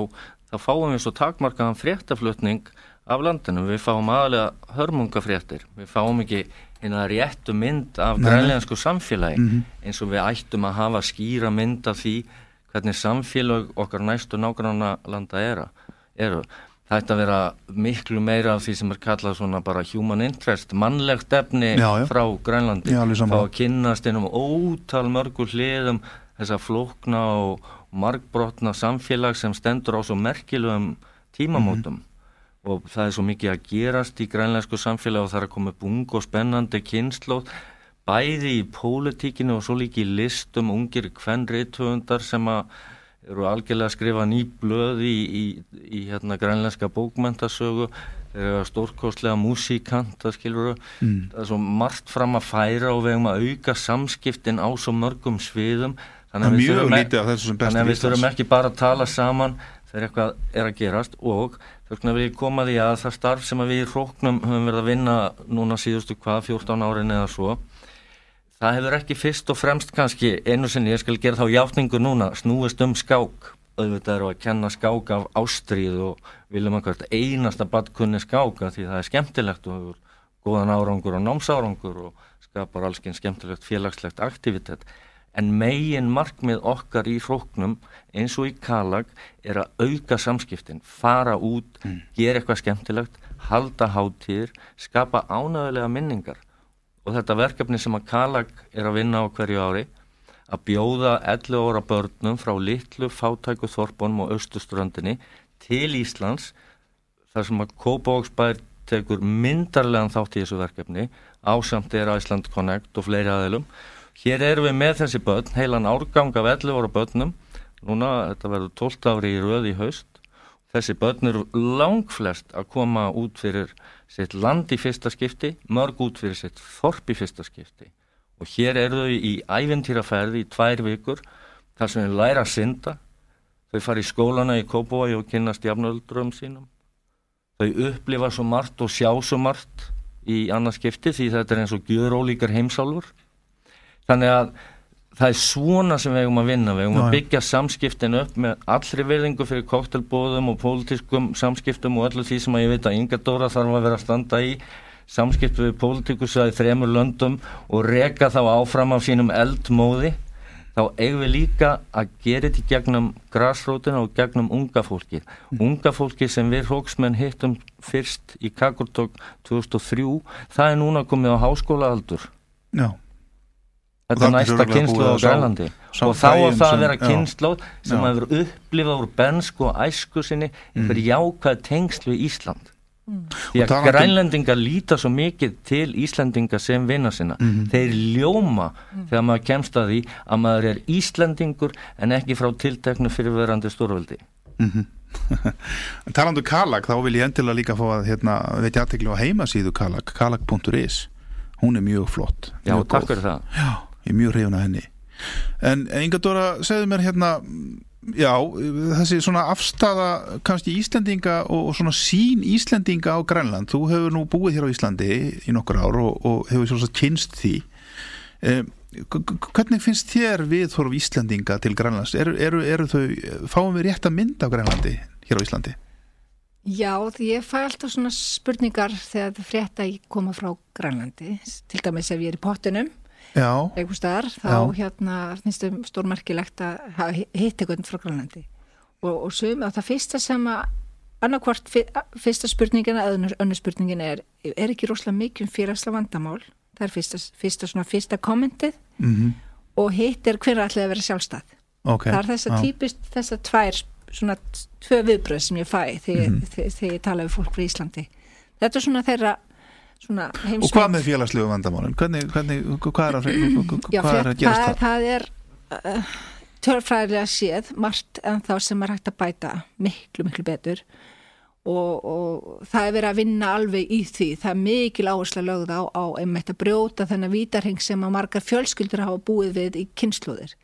B: þá fáum við svo takmarkaðan fréttaflutning af landinu, við fáum aðalega hörmungafréttir, við fáum ekki eina réttu mynd af
A: Nei.
B: grænlensku samfélagi
A: Mhm.
B: eins og við ættum að hafa skýra mynd af því hvernig samfélag okkar næstu nágranna landa eru. eru. Það ætti að vera miklu meira af því sem er kallað svona bara human interest, mannlegt efni
A: Já, já.
B: frá Grænlandi,
A: sammála.
B: að kynnast innum ótal mörgur hliðum þessa flókna og margbrotna samfélag sem stendur á svo merkilegum tímamótum og það er svo mikið að gerast í grænlensku samfélag og það er að koma upp ung og spennandi kynnslóð bæði í pólitíkinu og svo líka í listum ungir kvenriðtöfundar sem að eru algjörlega að skrifa ný blöð í, í, í hérna þeir eru stórkostlega músíkanta skilur
A: Mm.
B: það er svo margt fram að færa og við hefum að auka samskiptin á svo mörgum sviðum.
A: Það
B: þannig að við þurfum ekki bara að tala saman þegar eitthvað er að gerast og þess vil ég koma því að það starf sem við í hróknum höfum verið að vinna núna síðustu hvað 14 árin eða svo það hefur ekki fyrst og fremst kannski einu sinni, ég skal gera þá játningu núna snúist um skák. Auðvitað eru að kenna skák af ástríð og viljum að hvert einasta badkunni skáka því það er skemmtilegt og hefur góðan árangur og námsárangur og skapar allskinn skemmtilegt félagslegt aktivitet en megin markmið okkar í hróknum eins og í Kalag er að auka samskiptin, fara út, gera eitthvað skemmtilegt, halda hátíðir, skapa ánægulega minningar. Og þetta verkefni sem að Kalag er að vinna á hverju ári að bjóða 11 óra börnum frá litlu fátæku þorpunum og austuströndinni til Íslands þar sem að Kópavóksbær tekur myndarlegan þátt í þessu verkefni ásamt er Iceland Connect og fleiri aðeilum hér erum við með þessi börn heilan árgang af 11 óra börnum. Núna þetta verður 12 ári í röð í haust. Þessi börn eru langflest að koma út fyrir sitt land í fyrsta skipti mörg út fyrir sitt þorp í fyrsta skipti. Og hér eru þau í æventýraferði í tvær vikur þar sem þau læra að synda. Þau fara í skólana í Kópavogi og kynnast jafnöldrum sínum. Þau upplifa svo margt og sjá svo margt í annars skipti því þetta er eins og gjör ólíkar heimsálfur þannig að það er svona sem við eigum að vinna. Við eigum
A: Já,
B: að byggja samskiptin upp með allri virðingu fyrir koktelbóðum og pólitískum samskiptum og öllu því sem að ég veit að Inga Dóra þarf að vera að standa í. Samskiptu við pólitíkus að í þremur löndum og reka þá áfram af sínum eldmóði. Þá eigum við líka að gera þetta gegnum grasrótina og gegnum unga fólki unga fólki sem við hróksmenn hittum fyrst í Kakurtók 2003, það er núna komið á háskólaaldur.
A: Já,
B: Þetta er næsta kynslu á Grænlandi.
A: sá
B: og þá er það að vera
A: já.
B: kynslu sem
A: Já.
B: hefur upplifað úr bensku og æsku sinni einhver jákvæð tengsl við Ísland. Því
A: Og
B: að
A: um-
B: grænlendingar líta svo mikið til Íslendinga sem vinna sinna.
A: Mhm.
B: þeir ljóma þegar maður kemst að því að maður er Íslendingur en ekki frá tilteknu fyrirverandi stórveldi.
A: Mhm, Talandu Kalag, þá vil ég endilega líka fá að hérna, veit ég aðtekla á heimasíðu Kalag, kalag.is hún er mjög flott.
B: Já,
A: mjög
B: takk
A: góð.
B: fyrir það.
A: Já, ég er mjög hrifun að henni En Inga Dóra, segðu mér hérna já, þessi svona afstafa kannski Íslendinga og, og svona sín Íslendinga á Grænland þú hefur nú búið hér á Íslandi í nokkur ár og, og hefur svona kynst því um, hvernig finnst þér viðhorf Íslendinga til Grænlands? Eru, eru, eru þau, fáum við rétt að mynda á Grænlandi hér á Íslandi?
C: Já, því ég fæ alltaf svona spurningar þegar það frétt að ég koma frá Grænlandi, til dæmis ef ég er í pottunum
A: Já,
C: einhver staðar, þá
A: Já.
C: hérna finnst þeim stórmerkilegt að hafa hitt einhvern frá Grænlandi. Og, og sum að það fyrsta sem að annarkvort fyrsta spurningin önnur- önnur spurningin er er ekki rosalega mikið um félagslega vandamál? Það er fyrsta, fyrsta, svona, fyrsta kommentið.
A: Mm
C: og hitt er hverja ætlaði að vera sjálfstæð.
A: Ok
C: það er þess að típist þess að tvær svona tvö viðbröð sem ég fæ þegar, mm þegar ég tala við fólk frá Íslandi. Þetta er svona þeirra
A: Og hvað með félagslegu vandamálin? Hvernig, hvernig, hvað er að, hvað er að gerast
C: það,
A: það?
C: er uh, törfræðilega séð margt en þá sem er hægt að bæta miklu, miklu betur og, og það er verið að vinna alveg í því. Það er mikil áhersla lögð á, á einmitt að brjóta þennan vítarheng sem að margar fjölskyldur hafa búið við í kynnslóðir.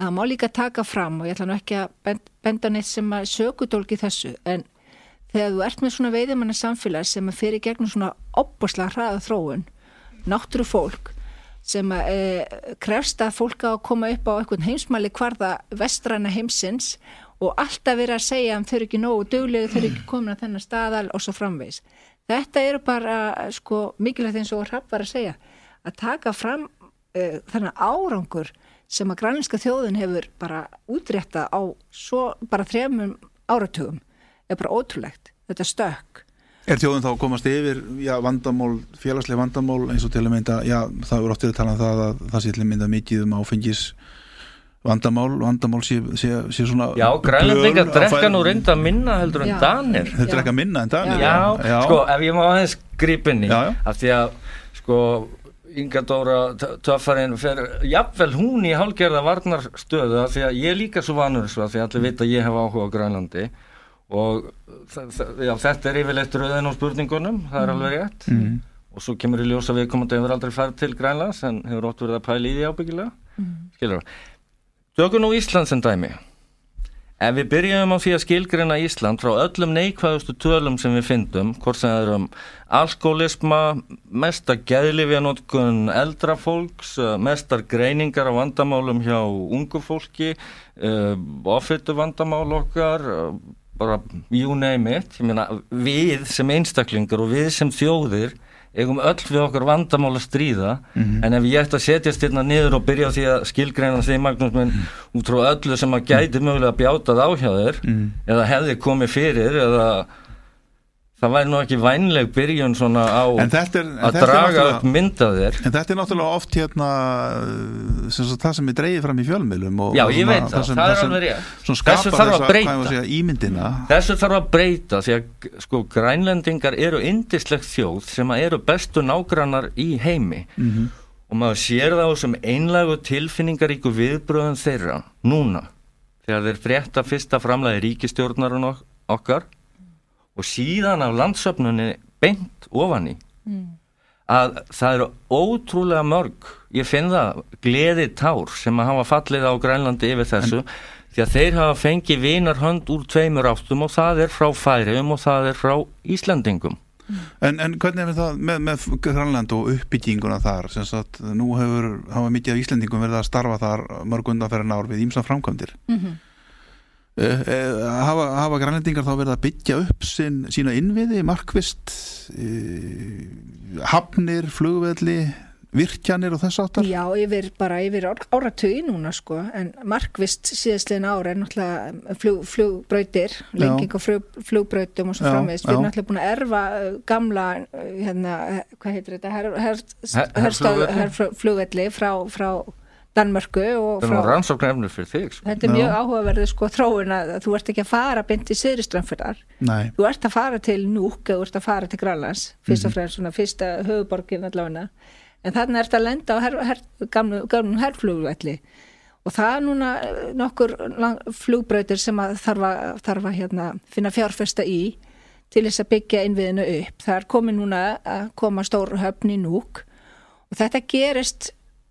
C: Það má líka taka fram og ég ætla nú ekki að bend- benda neitt sem að sökudólki þessu en þegar þú ert með svona veiðimanna samfélag sem að fyrir gegnum svona opboslega hraða þróun, náttúru fólk sem að e, krefst að fólk á að koma upp á einhvern heimsmæli hvarða vestræna heimsins og alltaf verið að segja að þau eru ekki nógu duglegu, þau eru ekki komin að þennan staðal og svo framvegs. Þetta eru bara sko mikilvægt eins og Rapp var að segja að taka fram e, þennan árangur sem að grænleinska þjóðin hefur bara útrétta á svo bara þremum áratugum er bara ótrúlegt. Þetta er stökk.
A: Er þjóðin þá að komast yfir já, vandamál, félagsleg vandamál eins og til að mynda, já, það er oft verið að tala um það að það sé til að mynda mikið um áfengis vandamál, vandamál sé, sé, sé svona
B: Já,
A: á
B: drekka
A: fæ-
B: nú reynda minna heldur en
C: Já.
B: danir
A: Þeir
C: Já.
A: drekka minna en danir
B: Já, sko, ef ég má aðeins gripinni
A: Já, já.
B: af því að, sko Inga Dóra töffarinn fer, jafnvel hún í hálgerða varnarstöðu af því að ég er líka svo vanur svo af því að allir vita að ég hef áhuga á Grænlandi og já, þetta er yfirleitt rauðin á spurningunum það er alveg rétt.
A: Mm.
B: og svo kemur í ljós að við komandi hefur aldrei farið til Grænlands en hefur ótt verið að pæla í því ábyggilega. Mm. skilur það Tökum nú Ísland sem dæmi. Ef við byrjum á því að skilgreina Ísland frá öllum neikvæðustu tölum sem við fyndum, hvort sem það er um alkoholisma, mesta geðlifjanótkun eldra fólks, eh, mestar greiningar á vandamálum hjá ungu fólki, uh, ofittu vandamál okkar, uh, bara you name it, meina við sem einstaklingar og við sem þjóðir eigum öll við okkar vandamál að stríða. En ef ég ætti að setjast hérna niður og byrja á því að skilgreina því Magnús minn út frá öllu sem að gæti mögulega bjátað á hjá þér eða hefði komið fyrir eða það væri nú ekki vænleg byrjun svona á
A: er,
B: að draga upp
A: náttúrulega
B: mynd af þér.
A: En þetta er náttúrulega oft hérna uh, sem sagt, það sem er dreigið fram í fjölmiðlum og,
B: Já,
A: og
B: ég
A: svona-
B: veit það,
A: sem-
B: það er alveg rétt. Þessu þarf að breyta. Þessu þarf að breyta því að sko grænlendingar eru indislegt þjóð sem eru bestu nágrannar í heimi.
A: Mhm.
B: og maður sér það á sem einlægu tilfinningaríku viðbröðum þeirra núna. Þegar þeir frétta fyrsta framlega ríkistjórnarinn ok- okkar og síðan af landsöfnunni beint ofan í. Að það eru ótrúlega mörg ég finn það gleði tár sem að hafa fallið á Grænlandi yfir þessu. Því að þeir hafa fengið vinarhönd úr tveimur áttum og það er frá færiðum og það er frá Íslandingum
A: En, en hvernig er það með, með Grænland og uppbygginguna þar? Sem sagt, nú hefur, hafa mikið af Íslendingum verið að starfa þar mörg undanferðin ár við ímsa framkvæmdir.
C: Mm
A: uh, hafa, hafa Grænlandingar þá verið að byggja upp sin, sína innviði, markvist uh, hafnir, flugvelli virkjanir og þess áttar
C: Já, yfir, bara yfir ár- áratugi núna sko, en markvist síðastlegin ára er náttúrulega flug, flugbrautir, lenging á flug, flugbrautum og svo framvegist. Við erum náttúrulega búin að erfa gamla, hérna, eh, hvað heitir þetta, her, her,
B: Her- herflugvelli
C: frá, frá Danmörku og
B: er
C: frá...
B: rannsóknarefnir fyrir þig sko.
C: Þetta er mjög áhugaverðu sko þróun að þú ert ekki að fara beint í Syðriströmmfjörðar.
A: Nei,
C: Þú ert að fara til Núk eða þú ert að fara til Grænlands, fyrst og fremst svona fyrsta höfuborgin allavega. En þannig ert að lenda á her, her, gamlu, gamlu herflugvelli og það er núna nokkur flugbröytir sem að þarf að, þarf að hérna, finna fjárfesta í til þess að byggja innviðinu upp. Það er komið núna að koma stór höfn í núk og þetta gerist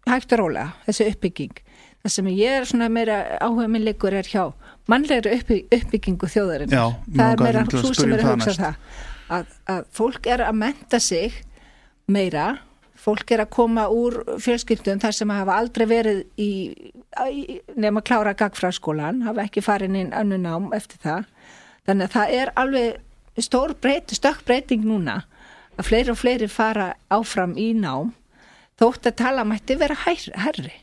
C: hægt og rólega, þessi uppbygging. Það sem ég er svona meira áhuga minn leikur er hjá mannlegri uppbyggingu þjóðarinn. Það er meira
A: þú
C: sem er að hugsa um það. Að, að fólk er að menta sig meira, fólk er að koma úr fjölskyldum þar sem hafa aldrei verið í, í nefn að klára gagfræðskólan, hafa ekki farin inn annu nám eftir það. Þannig að það er alveg stór breyt, stökk breyting núna að fleiri og fleiri fara áfram í nám þótt að tala mætti vera herri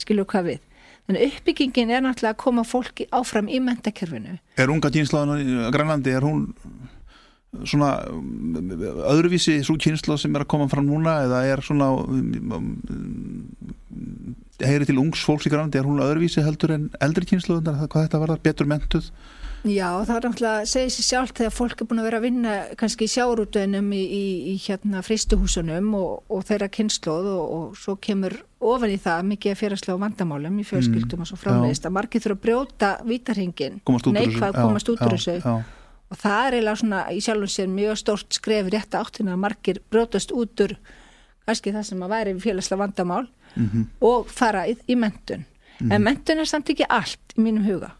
C: skilur hvað við? Þannig uppbyggingin er náttúrulega að koma fólki áfram í mentakerfinu
A: Er unga kynslaðan í Grænlandi, er hún svona öðruvísi svo kynslað sem er að koma fram núna eða er svona heyri til ungs fólks í Grænlandi, er hún öðruvísi heldur en eldri kynslaðunar, hvað þetta var betur mentuð?
C: Já, það er náttúrulega að segja sér sjálf þegar fólk er búin að vera að vinna kannski í sjárútunum í, í, í hérna fristuhúsunum og, og þeirra kynnslóð og, og svo kemur ofan í það mikið að félagslega vandamálum í fjölskyldum mm, og svo framvegist að margir þurfa að brjóta vítarhingin, neikvað komast út úr þessu og það er eiginlega svona í sjálfum sér mjög stórt skref rétt áttina að margir brjótast út úr kannski það sem að væri félagslega vandamál mm -hmm. og fara í, í mentun. Mm. En mentun er samt ekki allt í mínum huga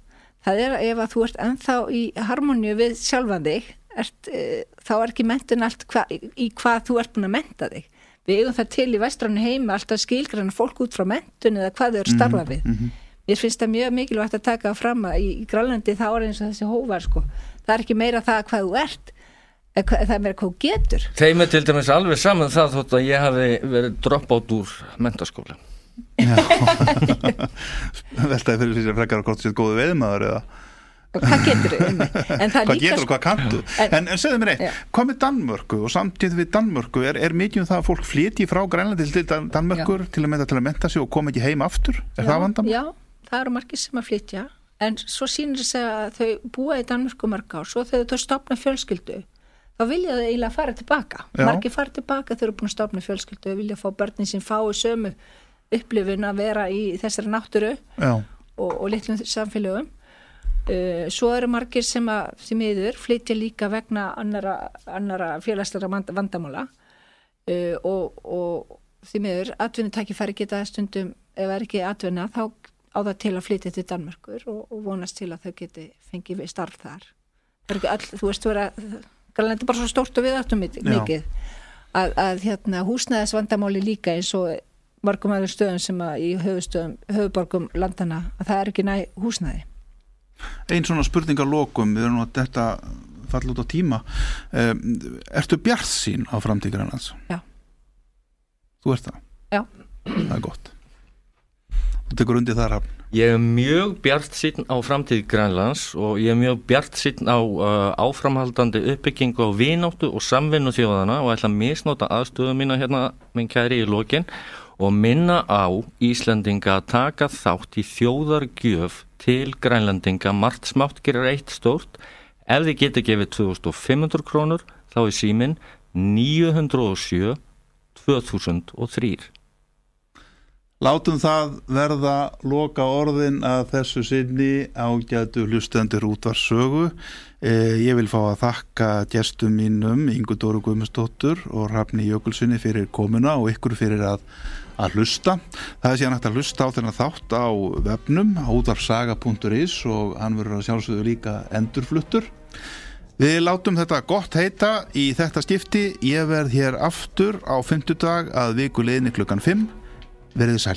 C: það er ef að þú ert ennþá í harmoníu við sjálfan þig ert, e, þá er ekki mentun allt hva, í hvað þú ert búin að menta þig við eigum það til í væstrannu heima alltaf skilgrann fólk út frá mentun eða hvað þau eru starfa við mm -hmm. mér finnst það mjög mikilvægt að taka fram að í, í Grálandi þá er eins og þessi hóvar sko. það er ekki meira það hvað þú ert það er meira hvað þú getur
B: Þeim er til dæmis alveg saman það þótt að ég hafi verið dropp átt úr mentaskóla
A: veltaði fyrir að frekar að hvort sér góðu veðmaður eða
C: hvað getur þau?
A: hvað getur og hvað kantu en, en segðu mér eitt, hvað með Danmörku og samtíð við Danmörku, er, er mikið um það að fólk flyti frá Grænlandi til Danmörkur já. til að menta til að menta sig og koma ekki heim aftur? Er já, það vandam?
C: Já, það eru margir sem að flytja. En svo sínir þess að þau búa í Danmörku marga og svo þegar þau stopna fjölskyldu þá vilja þau eiginlega fara tilbaka. Margir fara tilbaka þau eru búin að stopna fjölskyldu og vilja fá börnin sín fái sömu upplifun að vera í þessari náttúru og, og litlum samfélögum. Uh, svo eru margir sem að því miður flytja líka vegna annara, annara félagslega vandamála. Uh, og, og því miður atvinnutækifæri geta stundum ef það er ekki atvinna þá á það til að flytja til Danmörkur og, og vonast til að þau geti fengið starf þar. All, þú veist þú er að það er bara svo stórt og viðáttum mikið. Að, að hérna, húsnæðis vandamáli líka eins og margum aðeins stöðum sem að í höfuborgum landana að það er ekki næ húsnæði.
A: Einn svona spurningarlokum við erum nú að þetta falla út á tíma. Ertu bjart sín á framtíkranans?
C: Já.
A: Þú ert það?
C: Já.
A: Það er gott. Þú tekur undir það rafn
B: Ég er mjög bjart sín á framtíð Grænlands og ég er mjög bjart sín á uh, áframhaldandi uppbyggingu á vináttu og samvinnu þjóðana og ætla að misnóta aðstöðu mína hérna minn kæri í lokin og minna á Íslandinga að taka þátt í þjóðargjöf til grænlandinga margt smátt gerir eitt stórt. Ef þið getur gefið 2500 krónur þá er símin 907 2003
A: Látum það verða loka orðin að þessu sinni ágætu hlustendur útvarsögu. Eh, ég vil fá að þakka gestum mínum Ingu Dóru Guðmundsdóttur og Rafni Jökulssoni fyrir komuna og ykkur fyrir að að hlusta. Það er síðan hægt að hlusta á þennan þátt á webnum á útvarsaga.is og hann verður að sjálfsögðu líka endurfluttur. Við látum þetta gott heita í þetta skipti. Ég verð hér aftur á fymtudag að viku leðni klukkan 5. verde sal.